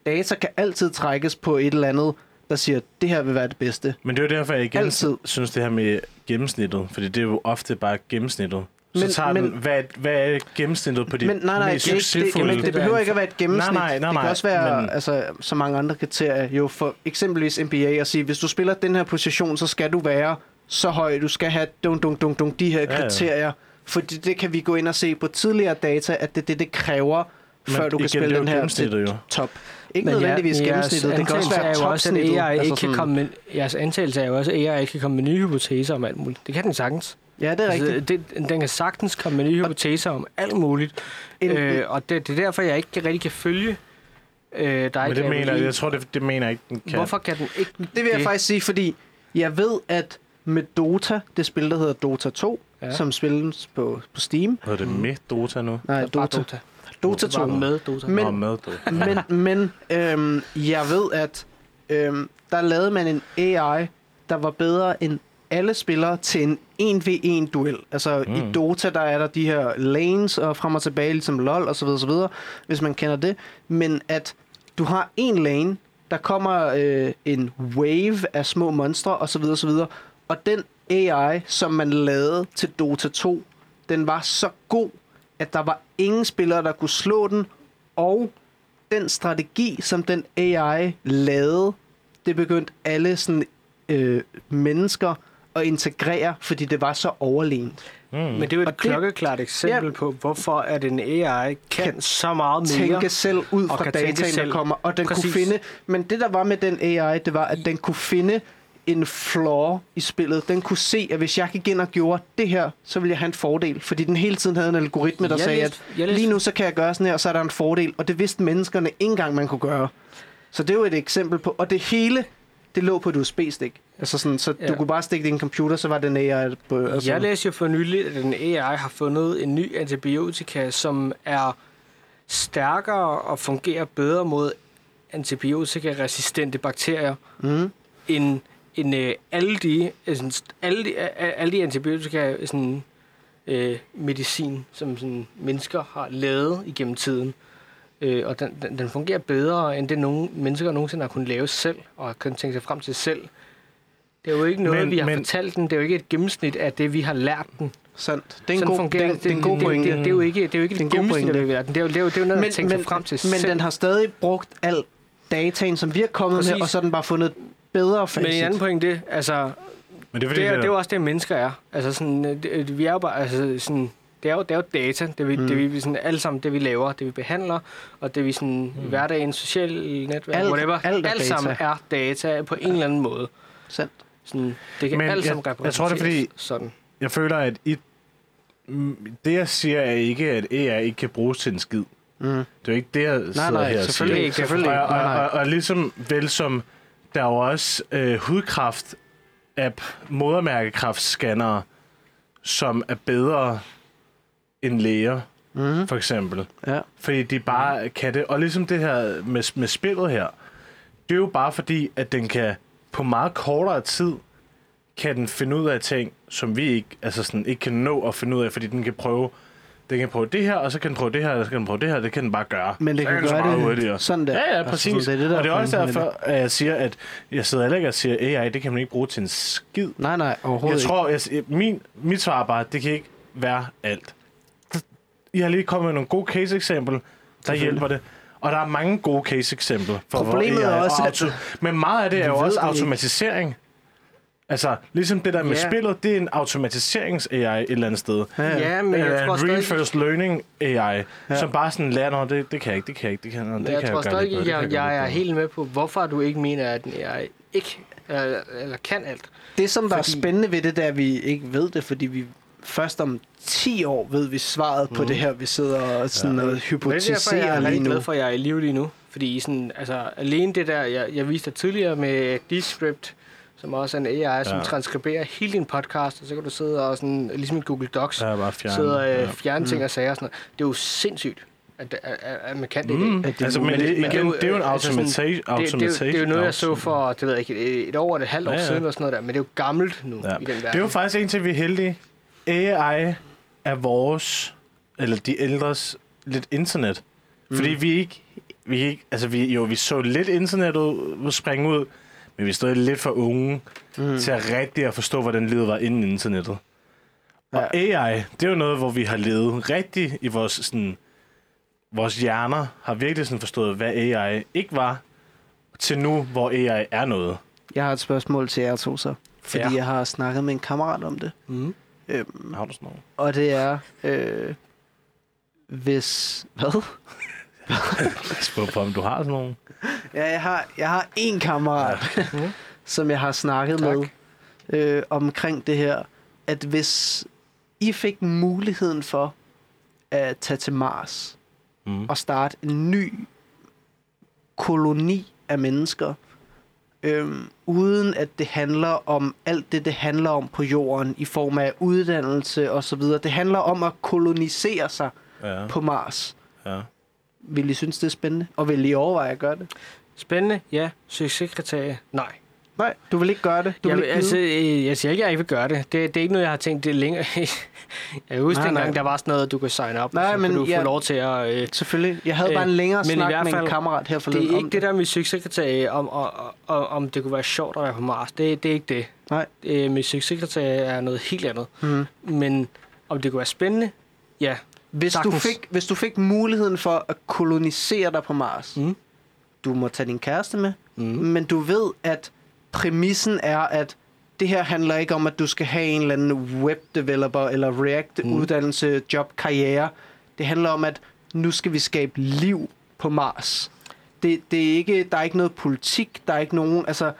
Data kan altid trækkes på et eller andet, der siger, det her vil være det bedste. Men det er jo derfor, jeg igen Altid. synes det her med gennemsnittet, fordi det er jo ofte bare gennemsnittet. Så Men- tager men- den, hvad, hvad er gennemsnittet på de Men nej, nej, mest det, ikke- det, succesfulde? jamen, det behøver ikke at være et gennemsnit. Nej, nej, nej, det kan også være men- altså, så mange andre kriterier. Jo, for eksempelvis NBA at sige, hvis du spiller den her position, så skal du være så høj. Du skal have dun, dun, dun, dun, de her Ja, ja. kriterier. Fordi det kan vi gå ind og se på tidligere data, at det er det, det kræver, Men før du kan spille det den her jo. top. Ikke Men nødvendigvis jer- gennemsnittet, det kan også være er jo også, at topsnittet. AI altså ikke kan med, jeres antagelse er jo også, at AI ikke kan komme med nye hypoteser om alt muligt. Det kan den sagtens. Ja, det er rigtigt. Altså, det, den kan sagtens komme med nye hypoteser om alt muligt. En- øh, og det, det er derfor, jeg ikke rigtig kan følge øh, dig. Men det mener, jeg tror, det, det mener jeg ikke, den kan. Hvorfor kan den ikke Det vil jeg det? faktisk sige, fordi jeg ved, at med Dota, det spil, der hedder Dota 2, Ja. som spilles på, på Steam. Hedder det med Dota nu? Nej, er Dota. Dota. Dota Det var 2. med Dota. Men- Nå, med Dota. men men øhm, jeg ved, at øhm, der lavede man en AI, der var bedre end alle spillere til en 1v1-duel. Altså mm. i. Dota, der er der de her lanes og frem og tilbage, ligesom LoL og så videre, så videre, hvis man kender det. Men at du har en lane, der kommer øh, en wave af små monstre og så videre, så videre. Og den AI, som man lavede til Dota 2, den var så god, at der var ingen spillere, der kunne slå den, og den strategi, som den AI lavede, det begyndte alle sådan, øh, mennesker at integrere, fordi det var så overlegent. Mm. Men det er jo et Og det- klokkeklart eksempel Ja. på, hvorfor at en AI kan, Kan så meget mere. Tænke selv ud fra dataen, der kommer. Og den Præcis. kunne finde... Men det, der var med den AI, det var, at den kunne finde en flaw i spillet. Den kunne se, at hvis jeg gik ind og gjorde det her, så ville jeg have en fordel. Fordi den hele tiden havde en algoritme, der Jeg sagde, læste- at lige nu så kan jeg gøre sådan her, og så er der en fordel. Og det vidste menneskerne ikke engang, man kunne gøre. Så det er jo et eksempel på... Og det hele, det lå på et USB-stik. Altså sådan, så Ja. du kunne bare stikke det i en computer, så var den AI på... Altså, Jeg læste jo for nylig, at en AI har fundet en ny antibiotika, som er stærkere og fungerer bedre mod antibiotikaresistente bakterier, mm, end, end øh, alle, de, øh, sådan, st- alle, de, øh, alle de antibiotika, sådan, øh, medicin, som sådan, mennesker har lavet igennem tiden. Øh, og den, den, den fungerer bedre, end det nogen mennesker nogensinde har kunnet lave selv, og har kunnet tænke sig frem til selv. Det er jo ikke noget, Men- men, vi har men- men, fortalt den. Det er jo ikke et gennemsnit af det, vi har lært den. Sandt. Det er en Sådan god, det, fungerer er, det, er en god det, pointe. Det, det, det, er jo ikke, det er jo ikke Det er en et god gennemsnit af pointe. verden. Det er jo, det er jo, det er jo noget, man tænker sig frem til men selv. den har stadig brugt al dataen, som vi har kommet med, Præcis. og så har den bare fundet et bedre facit. Men en anden pointe, altså, Men det er fordi, det, er, det, det er jo også det, mennesker er. Altså sådan, øh, det, vi er jo bare, altså sådan, det er jo, det er jo data, det vi, mm. det vi sådan, alle sammen, det vi laver, det vi behandler, og det vi sådan, mm. hverdagen, social netværk, Alt- whatever, alt er alt data. sammen er data på en eller anden måde. Sandt. Sådan, det kan Men alt jeg- sammen jeg tror, det er fordi- sådan. jeg føler, at I, Mm, det jeg siger er ikke, at AI ikke kan bruges til en skid. Mm. Det er jo ikke det, jeg sidder nej, her og selvfølgelig siger. ikke, selvfølgelig og, ikke. og, Nej, nej. og, og, ligesom vel som der er jo også øh, hudkraft app modermærkekræftscannere, som er bedre end læger, Mm. for eksempel. Ja. Fordi de bare kan det. Og ligesom det her med, med spillet her, det er jo bare fordi, at den kan på meget kortere tid, kan den finde ud af ting, som vi ikke, altså sådan, ikke kan nå at finde ud af, fordi den kan prøve den kan prøve det her, og så kan den prøve det her, og så kan den prøve det her, det kan den bare gøre. Men det så kan så gøre det hurtigere. sådan der. Ja, ja, Altså, præcis. det er det, der og det er også derfor, at jeg siger, at jeg sidder heller ikke og siger, AI, det kan man ikke bruge til en skid. Nej, nej, overhovedet Jeg tror, jeg, min, mit svar er bare, det kan ikke være alt. Jeg har lige kommet med nogle gode case-eksempler, der hjælper det. Og der er mange gode case-eksempler. For Problemet er AI også, og at- auto, Men meget af det er jo også det ikke. automatisering. Altså, ligesom det der med Ja. spillet, det er en automatiserings-AI et eller andet sted. Ja, ja. Men jeg Eller tror stadig, reinforced learning AI, Ja. som bare sådan lærer, "Nå, det, det kan jeg ikke, det kan jeg ikke, det kan jeg, det jeg kan tror jeg gøre stadig ikke, jeg, gøre jeg er helt med på, hvorfor du ikke mener, at den AI ikke eller, eller kan alt. Det, som der Fordi- er spændende ved det, det er, at vi ikke ved det, fordi vi først om 10 år ved vi svaret mm. på det her, vi sidder og, sådan ja. og Men det er jeg hypotiserer er lige nu. glad for, at jeg er i live lige nu. Fordi sådan, altså, alene det der, jeg, jeg viste dig tidligere med Descript, som også er en AI, ja. som Ja. transkriberer hele din podcast, og så kan du sidde og sådan, ligesom i Google Docs, jeg bare fjerne. sidde og ja. øh, fjerne ting og sager og sådan noget. Det er jo sindssygt, at, at, at, at man kan det. Mm, det er altså, men, det, det er igen, jo, det er jo en øh, altså Det, det, det, det er jo noget, jeg så for, det ved jeg ikke, et, et år eller et halvt år Ja, ja, ja. siden, og sådan noget der, men det er jo gammelt nu Ja. i den verden. Det er jo faktisk en til, vi er heldige. AI er vores, eller de ældres, lidt internet. Mm. Fordi vi ikke, vi ikke, altså vi, jo, vi så lidt internettet springe ud, men vi er stadig lidt for unge Mm. til at rigtig at forstå, hvordan livet var inden internettet. Og AI, det er jo noget, hvor vi har levet rigtig i vores, sådan, vores hjerner, har virkelig sådan forstået, hvad AI ikke var, til nu, hvor AI er noget. Jeg har et spørgsmål til jer to så, fordi Ja. ja. jeg har snakket med en kammerat om det. Mm. Øhm, Har du sådan noget? og det er, øh, hvis... Hvad? Jeg spørger på, om du har sådan nogle. Ja, jeg har, jeg har en kammerat, Mhm. som jeg har snakket Tak. med øh, omkring det her, at hvis I fik muligheden for at tage til Mars Mm. og starte en ny koloni af mennesker, øhm, uden at det handler om alt det, det handler om på jorden i form af uddannelse og så videre. Det handler om at kolonisere sig Ja, på Mars. ja. Vil I synes, det er spændende? Og vil I overveje at gøre det? Spændende, ja. Succeskriterie, nej. Nej, du vil ikke gøre det. Du jeg, vil ikke altså, øh, jeg siger ikke, at jeg ikke vil gøre det. Det, det er ikke noget, jeg har tænkt det længere. jeg kan huske Nej, dengang, der var sådan noget, du kunne sign up, Nej, og så men du få jeg- lov til at... Øh, Selvfølgelig. Jeg havde Øh, bare en længere men i snak hvert med en fald, kammerat her forleden det er ikke det der med succeskriterie, om, om, om, om det kunne være sjovt at være på Mars. Det, det er ikke det. Nej. Øh, med succeskriterie er noget helt andet. Mm. Men om det kunne være spændende, ja. Hvis, du fik, hvis du fik muligheden for at kolonisere dig på Mars, Mm. du må tage din kæreste med, Mm. men du ved, at præmissen er, at det her handler ikke om, at du skal have en eller anden webdeveloper eller React-uddannelse, job, karriere. Det handler om, at nu skal vi skabe liv på Mars. Det, det er ikke, der er ikke noget politik, der er ikke nogen... Altså,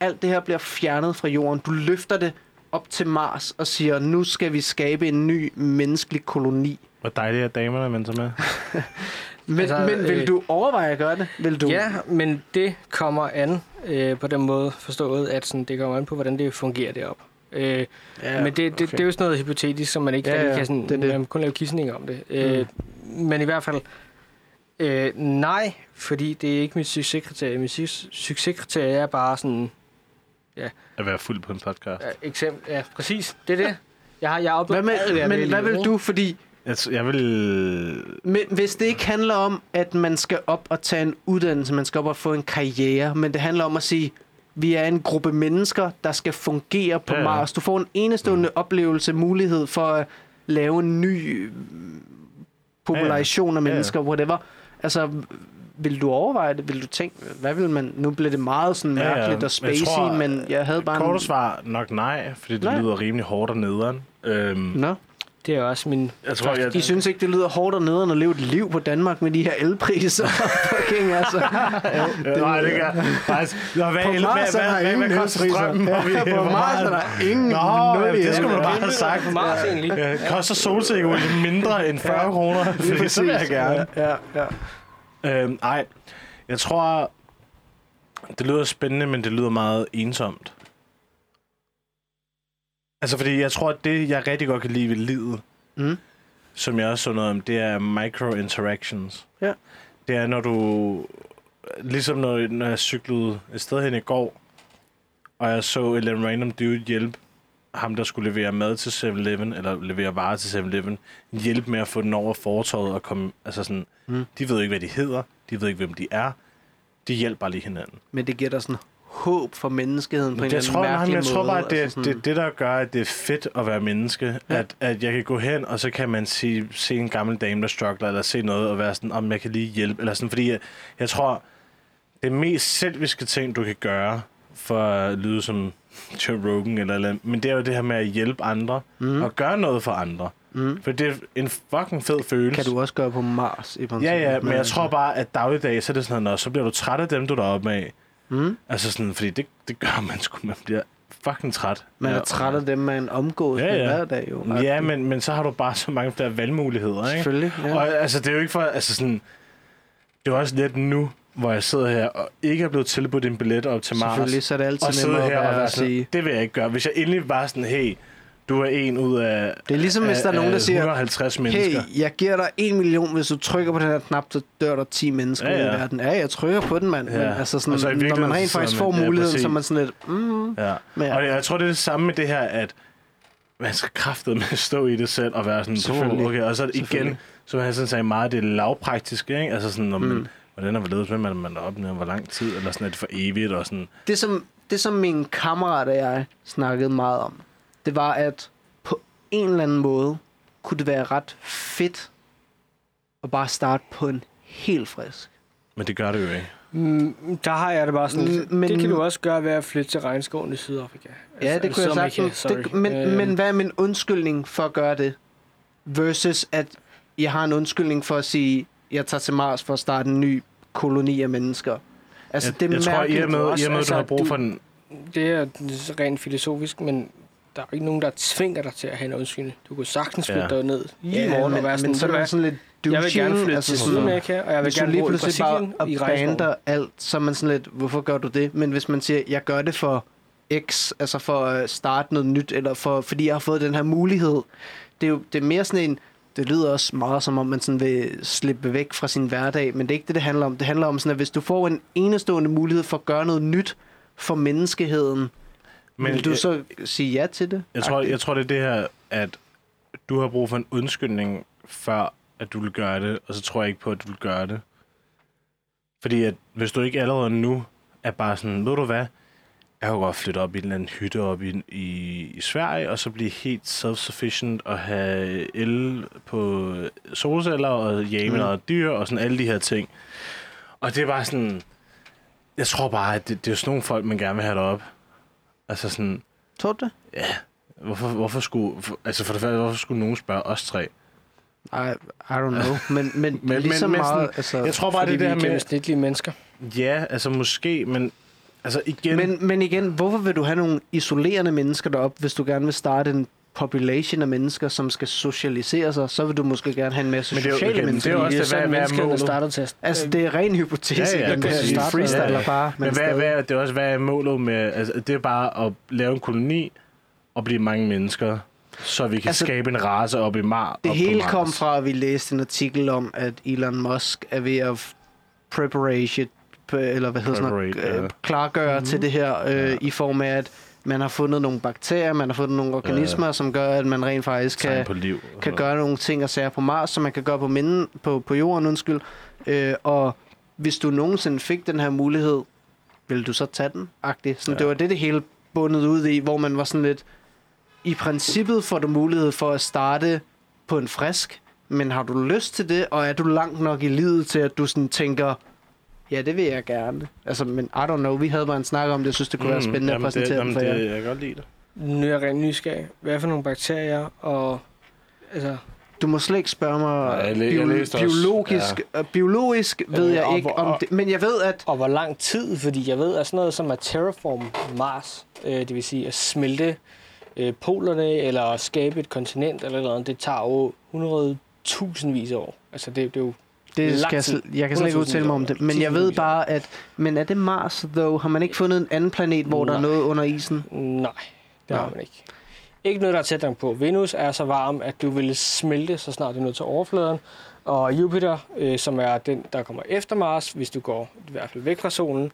alt det her bliver fjernet fra jorden. Du løfter det op til Mars og siger, nu skal vi skabe en ny menneskelig koloni. Hvor dejligt er damerne, så med. Men, altså, men vil øh, du overveje at gøre det? Vil du? Ja, men det kommer an øh, på den måde forstået, at sådan, det kommer an på, hvordan det fungerer deroppe. Øh, ja men det, det, okay. det er jo sådan noget hypotetisk, som man ikke Ja, ja, ja, kan sådan, det det. Man kan kun lave kissning om det. Øh, men i hvert fald, øh, nej, fordi det er ikke mit succeskriterie. Mit suc- succeskriterie er bare sådan, At være fuld på en podcast. ja, eksempel, ja, præcis, det er det. Jeg har, jeg har oplevet Hvad med, men hvad vil du? Fordi Jeg, t- jeg vil... men hvis det ikke handler om, at man skal op og tage en uddannelse, man skal op og få en karriere, men det handler om at sige, vi er en gruppe mennesker, der skal fungere på Ja, ja, ja. Mars. Du får en enestående mm. oplevelse, mulighed for at lave en ny øh, population af Ja, ja. mennesker, whatever. Altså, vil du overveje det? Vil du tænke, hvad vil man... Nu bliver det meget sådan Ja, ja. mærkeligt og Jeg spacey, tror, men jeg havde bare Korte en... svar nok nej, fordi det Nej. lyder rimelig hårdt og nederen. Øhm, Nå. Det er også min... jeg tror, jeg, De synes ikke, det lyder hårdt og nederen at leve et liv på Danmark med de her elpriser. Fucking altså. Ja, nej, det gør faktisk. Nå, hvad, På Mars er der hvad, ingen elpriser. vi, På Mars er meget- der ingen Nå, nul ja, det skulle du elpriser. bare have sagt. på Mars egentlig. Ja, koster solsikkeolie mindre end 40 kroner? Fordi så vil jeg gerne. Ja, ja. Øhm, ej, jeg tror, det lyder spændende, men det lyder meget ensomt. Altså, fordi jeg tror, at det, jeg rigtig godt kan lide ved livet, Mm. som jeg også så noget om, det er micro-interactions. Ja. Det er, når du... Ligesom når, når jeg cyklede et sted hen i går, og jeg så en eller random dude hjælpe ham, der skulle levere mad til 7-Eleven, eller levere varer til 7-Eleven, hjælpe med at få den over fortorvet og komme... Altså sådan, Mm. de ved ikke, hvad de hedder. De ved ikke, hvem de er. De hjælper lige hinanden. Men det giver dig sådan håb for menneskeheden på en jeg eller tror, anden nej, mærkelig men jeg tror måde. bare, at det, altså er sådan- det, det, der gør, at det er fedt at være menneske. Ja. At, at jeg kan gå hen, og så kan man sige, se en gammel dame, der struggler, eller se noget, og være sådan, om jeg kan lige hjælpe. Eller sådan, fordi jeg, jeg tror, det mest selviske ting, du kan gøre, for at lyde som Joe Rogan, eller, eller men det er jo det her med at hjælpe andre, Mm. og gøre noget for andre. Mm. For det er en fucking fed følelse. Kan du også gøre på Mars i princippet. Ja, ja, men jeg altså- tror bare, at dagligdag, så er det sådan noget, så bliver du træt af dem, du er deroppe af. Mm. Altså sådan, fordi det, det gør man sgu, man bliver fucking træt. Man er Ja, træt af dem, man omgås Ja, ja. hver dag jo. Ja, men, men så har du bare så mange flere valgmuligheder, ikke? Selvfølgelig, ja. Og altså, det er jo ikke for, altså sådan, det er jo også lidt nu, hvor jeg sidder her og ikke er blevet tilbudt en billet op til Mars. Selvfølgelig, så er det altid Og nemmere her at, og være sådan, sige. det vil jeg ikke gøre. Hvis jeg endelig var sådan, hey, du er en ud af, Det er ligesom, hvis af, der er nogen, der siger, 150 hey, mennesker. jeg giver dig en million, hvis du trykker på den her knap, så dør der 10 mennesker Ja, ja, i verden. Ja, jeg trykker på den, mand. Ja. Men altså sådan, i når man rent faktisk får man- ja, muligheden, præcis. så er man sådan lidt, mm, Ja. men ja. Og jeg tror, det er det samme med det her, at man skal kraftet med at stå i det selv og være sådan, Selvfølgelig. "Puh, okay, og så igen, som han sådan sagde, meget det lavpraktiske, ikke? Altså sådan, Mm. man, hvordan er hvorledes, hvem er man deroppe, hvor lang tid, eller sådan, er det for evigt, og sådan. det, som, det, som min kammerat og jeg snakkede meget om, det var, at på en eller anden måde kunne det være ret fedt at bare starte på en helt frisk. Men det gør det jo ikke. Mm, der har jeg det bare sådan, Mm, men... det kan du også gøre ved at flytte til regnskoven i Sydafrika. Ja, det kunne jeg sagtens. Det, men, Øhm, men hvad er min undskyldning for at gøre det? Versus at jeg har en undskyldning for at sige, jeg tager til Mars for at starte en ny koloni af mennesker. Altså, jeg, det er jeg tror, i og med, også, i og med du altså, har brug du- for den... Det er rent filosofisk, men der er jo ikke nogen, der tvinger dig til at have en undskyldning. Du kunne sagtens flytte Ja. dig ned lige i ja, morgen men, og være sådan, men så er "Ved du det sådan lidt jeg vil gerne flytte altså til Sydamerika, og jeg vil gerne lige pludselig bare i regnskoven. bander alt, så er man sådan lidt, hvorfor gør du det? Men hvis man siger, jeg gør det for X, altså for at starte noget nyt, eller for, fordi jeg har fået den her mulighed, det er jo det er mere sådan en, det lyder også meget som om, man sådan vil slippe væk fra sin hverdag, men det er ikke det, det handler om. Det handler om sådan, at hvis du får en enestående mulighed for at gøre noget nyt for menneskeheden, men vil du jeg- så sige ja til det? Jeg tror, jeg tror, det er det her, at du har brug for en undskyldning, før at du vil gøre det, og så tror jeg ikke på, at du vil gøre det. Fordi at hvis du ikke allerede nu er bare sådan, ved du hvad, jeg kan godt flytte op i en eller anden hytte op i, i, i Sverige, og så blive helt self-sufficient og have el på solceller og jage Mm. noget dyr og sådan alle de her ting. Og det er bare sådan, jeg tror bare, at det, det er sådan nogle folk, man gerne vil have derop. Altså sådan, Tror du det? Ja. Hvorfor, hvorfor skulle... For, altså for det første, hvorfor skulle nogen spørge os tre? I, I don't know. Men, men, Men- lige så men- meget... sådan- altså, Jeg tror bare, det der er med... gennemsnitlige mennesker. Ja, altså måske, men... Altså igen... Men, men igen, hvorfor vil du have nogle isolerende mennesker derop, hvis du gerne vil starte en population af mennesker, som skal socialisere sig, så vil du måske gerne have en masse Men det er sociale igen, mennesker. det er også Det hvad- hvad er målet? startede til at... Altså, det er ren hypotese. Ja, ja, igen, det præcis. er Ja, freestyler ja. bare. men hvad, stadig. hvad, det er også, hvad er målet med... Altså, det er bare at lave en koloni og blive mange mennesker, så vi kan Altså, altså, skabe en race op i Mars. Det hele Mars. kom fra, at vi læste en artikel om, at Elon Musk er ved at preparation, eller hvad hedder sådan noget, øh, ja. klargøre mm-hmm. til det her, øh, Ja. i form af, at man har fundet nogle bakterier, man har fundet nogle organismer, ja. som gør, at man rent faktisk kan, på liv. kan gøre nogle ting og sager på Mars, som man kan gøre på, minden, på, på jorden, undskyld. Øh, og hvis du nogensinde fik den her mulighed, ville du så tage den? Agtigt. Sådan, Ja. Det var det, det hele bundet ud i, hvor man var sådan lidt... I princippet får du mulighed for at starte på en frisk, men har du lyst til det, og er du langt nok i livet til, at du sådan tænker, ja, det vil jeg gerne. Altså, men I don't know, vi havde bare en snak om det, jeg synes, det kunne være Mm, spændende at jamen, præsentere det, det, jamen, for det, jer. Jeg kan godt lide det. Nu er jeg rent nysgerrig. Hvad er for nogle bakterier, og altså, Du må slet ikke spørge mig Nej, jeg læ- jeg bio- læste også- biologisk. Ja. Biologisk ved Øh, jeg og ikke hvor- om og- det, men jeg ved, at og hvor lang tid? Fordi jeg ved, at sådan noget som at terraform Mars, øh, det vil sige at smelte øh, polerne, eller at skabe et kontinent, eller noget, det tager jo 100.000 vis af år. Altså, det, det er jo Det skal jeg, tid. jeg kan slet ikke 100.000 udtale mig om det. Men jeg ved bare, at... Men er det Mars, though? Har man ikke fundet en anden planet, hvor der er Nej. noget under isen? Nej, det har man ikke. Ikke noget, der er tæt nok på. Venus er så varm, at du vil smelte, så snart du er nået til overfladen. Og Jupiter, øh, som er den, der kommer efter Mars, hvis du går i hvert fald væk fra solen,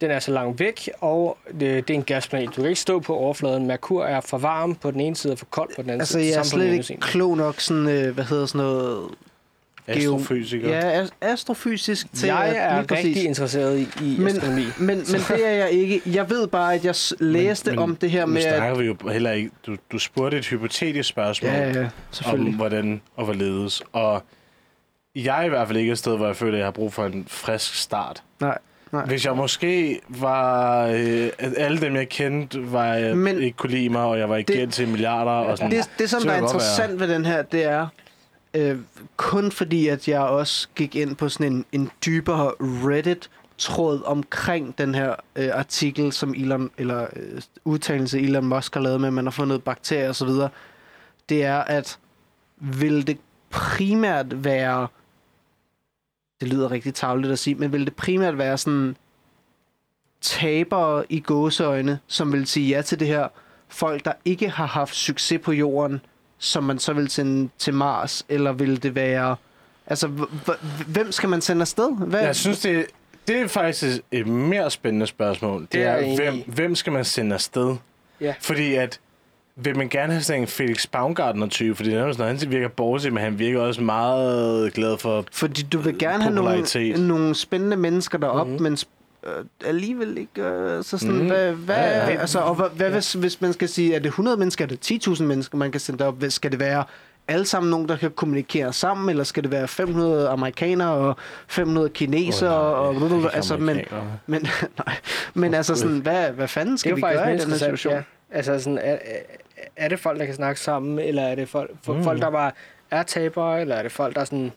den er så langt væk, og det, det er en gasplanet. Du kan ikke stå på overfladen. Merkur er for varm på den ene side og for kold på den anden Altså, side. jeg er slet ikke klog nok sådan... Øh, hvad hedder sådan noget... Astrofysiker. Ja, as- astrofysisk til Jeg at- er lige præcis. rigtig interesseret i, i Men- astronomi. Men, men det er jeg ikke. Jeg ved bare, at jeg læste men, om det her med... At, snakker vi jo heller ikke... Du, du spurgte et hypotetisk spørgsmål ja, ja, om, hvordan og hvorledes. Og jeg er i hvert fald ikke et sted, hvor jeg føler, at jeg har brug for en frisk start. Nej, nej. Hvis jeg måske var... Øh, at alle dem, jeg kendte, var Men- Men, ikke kunne lide mig, og jeg var ikke Det- gæld til milliarder og sådan. Det, det som Så der er det interessant ved den her, det er øh, kun fordi, at jeg også gik ind på sådan en, en dybere Reddit-tråd omkring den her øh, artikel, som Elon, eller øh, udtalelse Elon Musk har lavet med, at man har fundet bakterier osv., det er, at vil det primært være, det lyder rigtig tavligt at sige, men vil det primært være sådan tabere i gåseøjne, som vil sige ja til det her, folk, der ikke har haft succes på jorden, som man så vil sende til Mars, eller vil det være... Altså, h- h- hvem skal man sende afsted? Hvad? Jeg synes, det, det er faktisk et- mere spændende spørgsmål. Det, Det er er, hvem, hvem skal man sende afsted? Ja. Fordi at, vil man gerne have sådan en Felix Baumgartner-type, fordi det er sådan, han virker bortset, men han virker også meget glad for... Fordi du vil gerne have nogle, nogle spændende mennesker deroppe, Mhm. mm-hmm. men øh, alligevel ikke... Øh, så sådan, mm. hvad, hvad, Ja, ja, ja. ja. Altså, og hvad, hvad hvis, hvis man skal sige, er det 100 mennesker, er det 10.000 mennesker, man kan sende? Hvad- Skal det være alle sammen nogen, der kan kommunikere sammen, eller skal det være 500 amerikanere og 500 kinesere? Og, nej, og, ikke altså, men, men, nej, men altså sådan, hvad, hvad fanden skal vi gøre i den her situation? ja. Altså sådan, er, er- det folk, der kan snakke sammen, eller er det folk, Mm. folk der bare er tabere, eller er det folk, der sådan...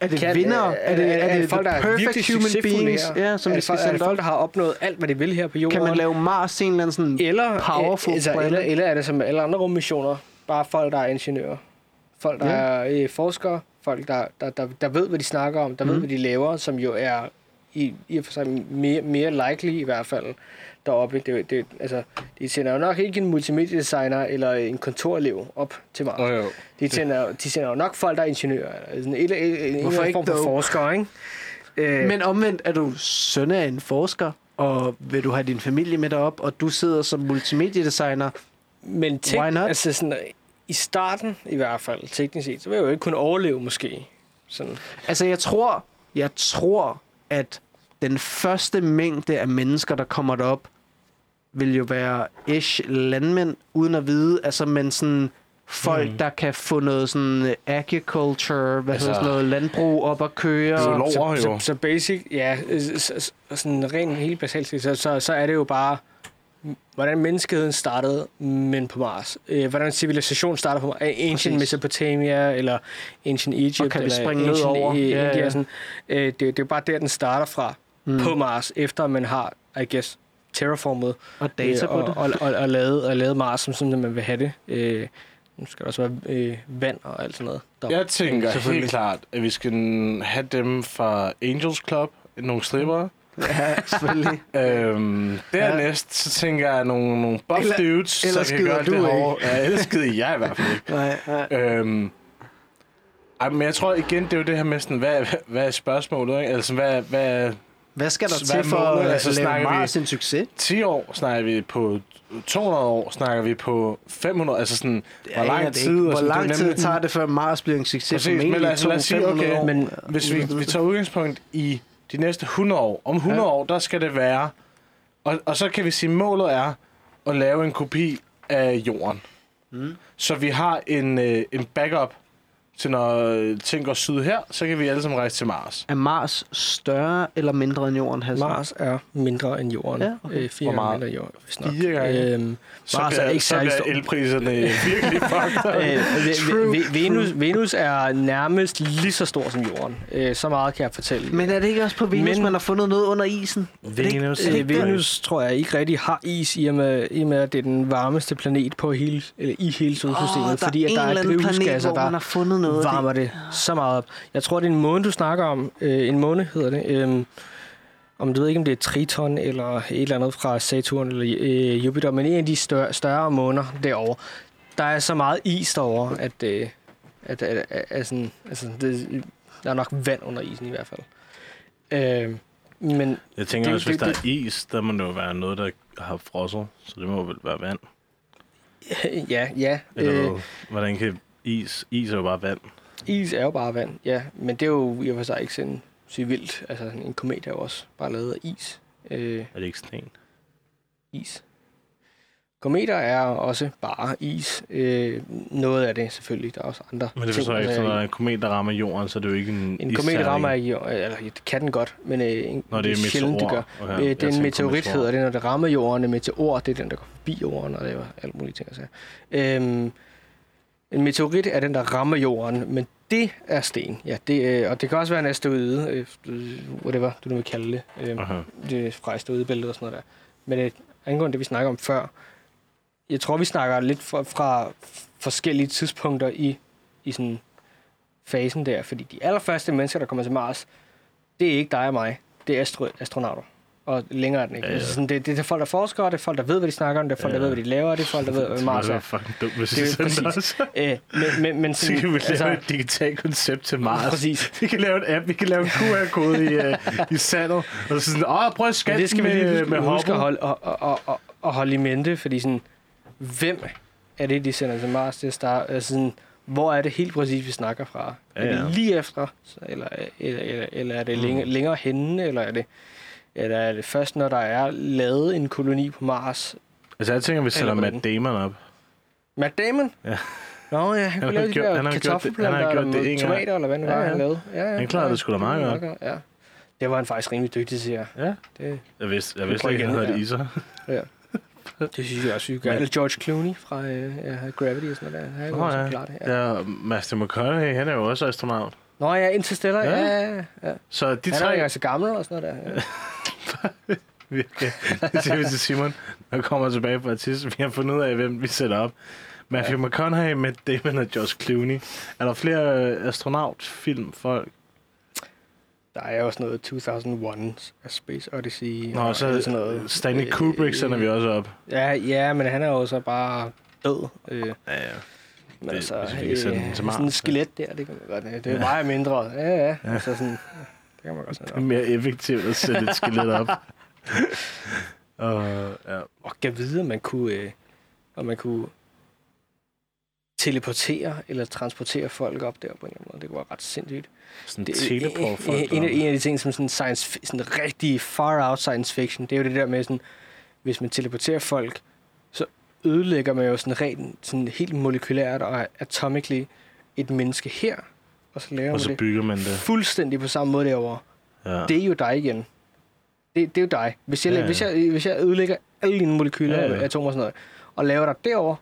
Er det kan- vinder? Er, Er det, er, det folk, der the er perfect human beings, ja, som er vi det, skal er sende folk, der har opnået alt, hvad de vil her på jorden? Kan man lave Mars en eller anden sådan... eller, powerful altså, eller, eller er det som alle andre rummissioner, bare folk, der er ingeniører? Folk, der Ja. er øh, forskere, folk, der, der, der, der ved, hvad de snakker om, der mm. ved, Mhm. hvad de laver, som jo er i, i og for sig mere, mere likely i hvert fald deroppe. Det, det, altså, de sender jo nok ikke en multimediedesigner eller en kontorelev op til Mars. Åh, jo. De sender, de sender jo nok folk, der er ingeniører. Eller sådan, eller, eller, en Hvorfor eller anden ikke form for dog? forskere, ikke? Øh, Men omvendt er du søn af en forsker, og vil du have din familie med derop, og du sidder som multimediedesigner. Men tænk, Why not? altså sådan, i starten i hvert fald, teknisk set, så vil jeg jo ikke kunne overleve måske. Sådan. Altså jeg tror, jeg tror, at den første mængde af mennesker, der kommer derop, vil jo være ish landmænd, uden at vide, altså men sådan folk, mm. der kan få noget sådan agriculture, hvad altså, hedder sådan noget, landbrug op at køre. Biolog. Så, Over, så, jo. så basic, ja, øh, så, så, sådan rent helt basalt, set, så, så, så er det jo bare, hvordan menneskeheden startede, men på Mars. Øh, hvordan civilisation startede på Mars. Ancient Præcis. Mesopotamia, eller Ancient Egypt, Og kan vi eller springe ned Ancient over? I- Ja, India. ja. Sådan. Øh, det, det er jo bare der, den starter fra, Mm. på Mars, efter man har, I guess, terraformet Og data øh, på og, det. Og, og, og, lavet, og lavet Mars, som sådan, at man vil have det. Øh, nu skal der også være øh, vand og alt sådan noget. Der. Jeg tænker Selvfølgelig. helt klart, at vi skal have dem fra Angels Club, nogle strippere. Ja, selvfølgelig. Øhm, dernæst, så tænker jeg nogle, nogle buff Eller- dudes, eller der kan gøre du det ikke? hårde. Ja, ellers skider jeg i hvert fald ikke. nej, nej. Øhm, ej, men jeg tror igen, det er jo det her med sådan, hvad, hvad er spørgsmålet, ikke? Altså, hvad, hvad, Hvad skal der til for at Altså, lave Mars en succes? 10 år snakker vi på 200 år, snakker vi på 500, altså sådan, hvor lang det tid... ikke. Hvor sådan, det lang tid nemlig- tager det, før Mars bliver en succes? Præcis, men lad os- lad os sige, 200-500 okay, år. Men Hvis vi, vi tager udgangspunkt i de næste 100 år, om 100 Ja. år, der skal det være, og, og så kan vi sige, at målet er at lave en kopi af jorden. Mm. Så vi har en, øh, en backup til når øh, ting går syd her, så kan vi alle sammen rejse til Mars. Er Mars større eller mindre end Jorden? Hassan? Mars er mindre end jorden. Ja, okay. øh, fire Hvor meget? gange mindre end jorden, hvis nok. Fire gange? Øhm, Så Mars er bliver, ikke så særlig bliver elpriserne virkelig fucked. Øh, True, Ve- Venus, Venus er nærmest lige så stor som jorden. Øh, så meget kan jeg fortælle. Men er det ikke også på Venus, Men- man har fundet noget under isen? Er Venus. er det Øh, Venus tror jeg ikke rigtig har is, i og med, i og med at det er den varmeste planet på hele, eller i hele solsystemet. Åh, fordi at der en er eller anden planet, drivhusgasser, hvor man der har fundet noget. varmer det så meget op. Jeg tror, det er en måne, du snakker om. Øh, en måne hedder det. Øhm, om du ved ikke, om det er Triton eller et eller andet fra Saturn eller øh, Jupiter, men en af de større, større måner derovre, der er så meget is derovre, at, øh, at, at, at, at sådan, altså, det, der er nok vand under isen i hvert fald. Øh, men Jeg tænker Det- også, hvis det- der er is, der må det jo være noget, der har frosset. Så det må vel være vand. ja, ja. Eller Øh, øh, hvordan kan is... Is er jo bare vand. is er jo bare vand, ja. Men det er jo i og for sig ikke sådan så vildt. Altså, en komet er jo også bare lavet af is. Øh, Er det ikke sten? is. Kometer er også bare is. Øh, noget af det selvfølgelig. Der er også andre Men det ting. forstår jeg ikke, altså, når en komet, der rammer jorden, så er det jo ikke en en komet rammer ikke jorden, eller det kan den godt, men øh, en, Når det er sjældent, det gør. Okay, Øh, det er en meteorit, hedder det, når det rammer jorden. En meteor, det er den, der går forbi jorden, og det er alt muligt ting at sige. En meteorit er den, der rammer jorden, men det er sten. Ja, det, øh, og det kan også være en asteroide, øh, whatever du nu vil kalde det. Øh, det er fra asteroidebæltet og sådan noget der. Men øh, angående det, vi snakker om før, jeg tror, vi snakker lidt fra, fra forskellige tidspunkter i, i sådan fasen der, fordi de allerførste mennesker, der kommer til Mars, det er ikke dig og mig, det er astro- astronauter. Og længere er den ikke. Ja, Ja, ja. ja. Sådan, det, det er folk, der forsker, det er folk, der ved, hvad de snakker om, det er folk, Ja, der ved, hvad de laver, det er folk, der ved, hvad Mars Det er. er fucking dumt, hvis Det er er præcis. også. Øh, men, men, men Så sådan, kan vi lave altså, et digitalt koncept til Mars. præcis. Vi kan lave en app, vi kan lave en QR-kode i, uh, i sandet. Og så sådan, åh, prøv at skatte det skal vi med, lige med huske, at, holde, og, og, og, og, holde i mente, fordi sådan, hvem er det, de sender til Mars til at starte? Altså sådan, hvor er det helt præcis, vi snakker fra? Ja, Er ja. det lige efter, eller, eller, eller, eller er det Mm. længere, længere henne, eller er det, eller er det først, når der er lavet en koloni på Mars? Altså, jeg tænker, vi sætter Matt Damon op. Matt Damon? Ja. Nå ja, han kunne har lave de gjort- der han kartoffelplanter, han har gjort det en gang. tomater, eller hvad det Ja, var, ja. han lavede. Ja, ja, Han klarede ja. det sgu da meget godt. Ja. Det var han faktisk rimelig dygtig til, ja. Ja. Det, Jeg vidste, jeg Vi vidste ikke, han havde det i sig. Det synes jeg også, vi gør. Eller George Clooney fra øh, ja, Gravity og sådan noget der. Han kunne også ja. klare det. Ja. Ja, Master McConaughey, han er jo også astronaut. Nå ja, Interstellar. Ja. Ja, ja. Så de Han er tre... ikke så gammel og sådan noget der. Ja. Det siger vi til Simon, når kommer tilbage fra artist. Vi har fundet ud af, hvem vi sætter op. Matthew ja. McConaughey, Matt Damon og George Clooney. Er der flere øh, astronautfilm folk? Der er også noget 2001 A Space Odyssey. Nå, og så sådan noget. Stanley Kubrick sender vi også op. Ja, ja, men han er jo så bare død. Øh, Ja, ja. Men Det- altså, hvis vi kan sende den til sådan et skelet der, det kan man godt. Det er Ja. meget mindre. Ja, ja. Altså sådan, det kan man godt Det er mere effektivt at sætte et skelet op. Og, ja. Og kan vide, om man kunne, øh, om man kunne teleportere eller transportere folk op der på en eller anden måde. Det kunne være ret sindssygt. Sådan Det, teleport folk. en, en, af, en de ting, som sådan, science, sådan rigtig far out science fiction, det er jo det der med, sådan, hvis man teleporterer folk, så ødelægger man jo sådan rent, sådan helt molekylært og atomically et menneske her, og så laver Og man så det bygger man det. fuldstændig på samme måde derovre. Ja. Det er jo dig igen. Det, det er jo dig. Hvis jeg, Ja, ja, hvis jeg, hvis jeg ødelægger alle dine molekyler, Ja, ja, atomer og sådan noget, og laver dig derovre,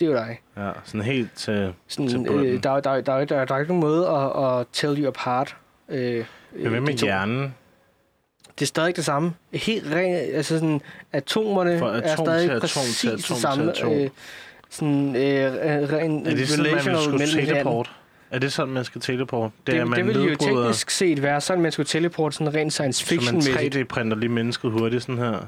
det er jo dig. ja, sådan helt til... Til Sådan, bunden. øh, der, er- der, er- der, er- der, er- der er ikke nogen måde at, at tell you apart. Øh, Men hvad øh, med hjernen? Det er stadig det samme. Helt rent, altså sådan, atomerne Fra er atom stadig atom præcis til det atom til samme. atom. Øh, sådan, øh, ren Er det sådan, man skulle teleport? Er det sådan, man skal teleport? Det, er, det, man det ville jo teknisk set være sådan, man skulle teleporte sådan rent science Så man fiction-mæssigt. 3D-printer lige mennesket hurtigt sådan her?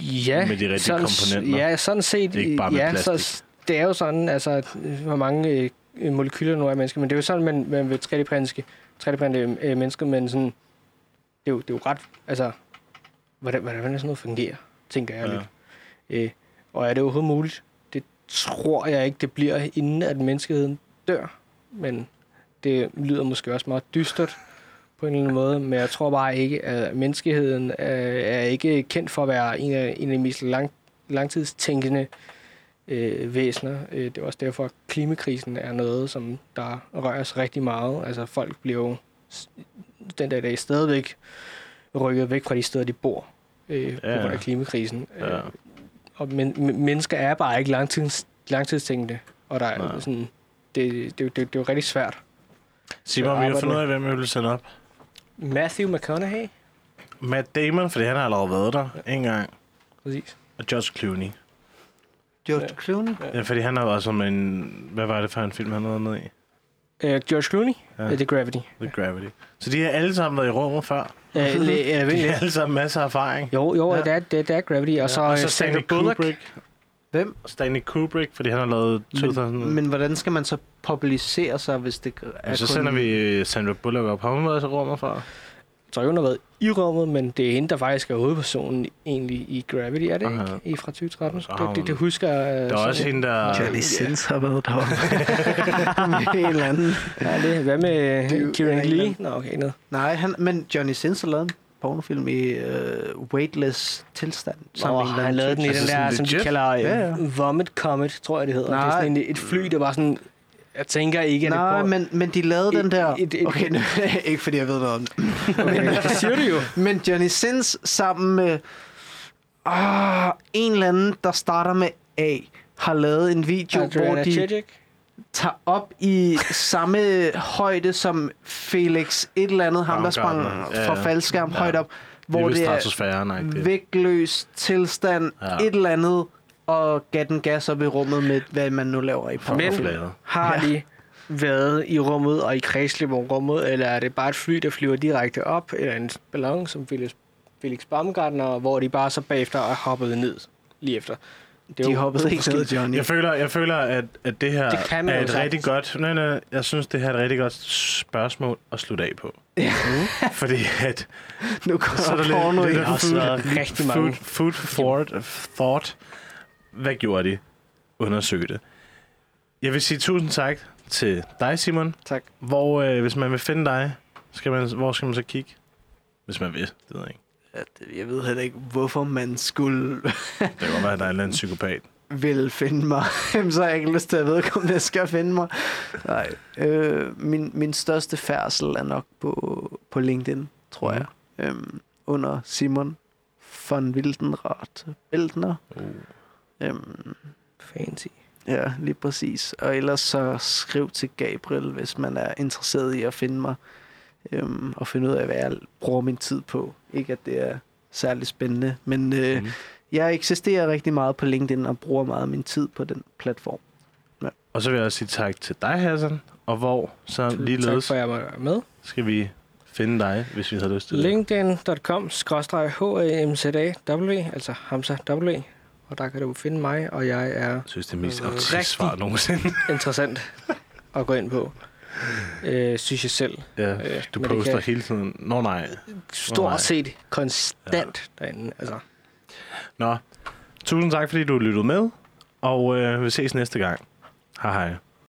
Ja, med de rigtige sådan, komponenter. Ja, sådan set. Det er ikke bare med ja, plastik. Så, det er jo sådan, altså, hvor mange øh, molekyler nu er mennesker, men det er jo sådan, man, man vil 3D-printe 3D-printe øh, mennesker, men sådan, det, er jo, det er jo ret... Altså, hvordan, hvordan sådan noget fungerer, tænker jeg Ja. lidt. Øh, og er det overhovedet muligt? Det tror jeg ikke, det bliver, inden at menneskeheden dør. Men det lyder måske også meget dystert på en eller anden måde. Men jeg tror bare ikke, at menneskeheden er, er ikke kendt for at være en af, en af de mest lang, langtidstænkende øh, væsener. Øh, det er også derfor, at klimakrisen er noget, som der rører os rigtig meget. Altså folk bliver jo den dag i dag stadigvæk rykket væk fra de steder, de bor øh, på Ja. grund af klimakrisen. Ja. Øh, og men, men, mennesker er bare ikke langtids, langtidstænkende, og der er Nej. sådan, det, det, det, det, det er jo rigtig svært. Simon, vi har fundet ud af, hvem vi vil sende op. Matthew McConaughey, Matt Damon, fordi han har allerede været der en gang. præcis. Og George Clooney. George Ja. Clooney? Ja, fordi han har været som en... Hvad var det for en film, han havde med i? Uh, George Clooney, Ja. ja. det er Gravity. The Gravity. Så de har alle sammen været i rummet før. Uh, le, uh, De har alle sammen masser af erfaring. jo, jo, Ja. ja. det, er, det, det er Gravity. Og så, og ja, så så Sandra Stanley Bullock. Kubrick. Hvem? Stanley Kubrick, fordi han har lavet 2000... Men, men hvordan skal man så publicere sig, hvis det er Ja, så kun... sender vi øh, Sandra Bullock op. Har hun været i rummet før? Jeg tror ikke, hun har været i rummet, men det er hende, der faktisk er hovedpersonen egentlig i Gravity, er det Aha. ikke? I fra 2013. Så har Det, det, hun- det husker jeg. Der er også hende, der... Johnny Sins har været deroppe. en eller anden. Ja, det. Hvad med Det Kieran ja, Lee? Nå, okay, noget. Nej, han, men Johnny Sins har lavet en pornofilm i uh, weightless tilstand. Eller han lavede den i. Altså den der, sådan som de kalder Ja, ja. uh, Vomit Comet, tror jeg, det hedder. Det er Nej. sådan en, et fly, der var sådan... Jeg tænker ikke, at Nej, det men, men de lavede Et- den der... et- et- Okay, nu, ikke fordi jeg ved noget om det. Okay, det siger du jo. Men Johnny Sins sammen med ah, en eller anden, der starter med A, har lavet en video, hvor Adriana de Chechik. tager op i samme højde som Felix, et eller andet, ham der sprang fra faldskærm Ja. højt op, Hvor hvor det er stratosfæren, ikke? vægtløs tilstand, Ja. et eller andet, og gav den gas op i rummet med, hvad man nu laver i Men. Flaget. har de været i rummet og i kredsløb om rummet, eller er det bare et fly, der flyver direkte op, eller en ballon, som Felix, Felix Baumgartner, hvor de bare så bagefter er hoppet ned lige efter? Det er De hoppede ikke ned, Johnny. Jeg føler, jeg føler at, at det her Det kan er et sagtens. rigtig godt... Nej, nej, jeg synes, det her er et rigtig godt spørgsmål at slutte af på. Ja. Fordi at... Nu kommer Så er der lidt, lidt været rigtig mange. Food, food for thought. Hvad gjorde de? Undersøg det. Jeg vil sige tusind tak til dig, Simon. Tak. Hvor, øh, hvis man vil finde dig, skal man, hvor skal man så kigge? Hvis man vil, det ved jeg ikke. Ja, det- Jeg ved heller ikke, hvorfor man skulle Det kan godt være, at der er en eller anden psykopat. vil finde mig. Så har jeg ikke lyst til at det skal finde mig. Nej. Øh, min, min største færdsel er nok på, på LinkedIn, tror Mhm. jeg. Øhm, under Simon von Wildenrath Bildner. Uh. Øhm, Fancy. ja, lige præcis. Og ellers så skriv til Gabriel, hvis man er interesseret i at finde mig. Øhm, og finde ud af, hvad jeg bruger min tid på. Ikke at det er særlig spændende, men øh, Mm. jeg eksisterer rigtig meget på LinkedIn og bruger meget af min tid på den platform. Og så vil jeg også sige tak til dig, Hassan. Og hvor så Tak ligeledes for, at jeg være med. skal vi finde dig, hvis vi har lyst til det. linkedin.com HAMZAW, altså Hamza W. Og der kan du finde mig, og jeg er Jeg synes, det er mest optiske svar nogensinde. interessant at gå ind på. Øh, synes jeg selv. ja, Øh, du poster kan- hele tiden. Nå nej. nej. Stort set konstant ja. derinde. Altså. Nå, tusind tak, fordi du lyttede med. Og øh, vi ses næste gang. Hej hej.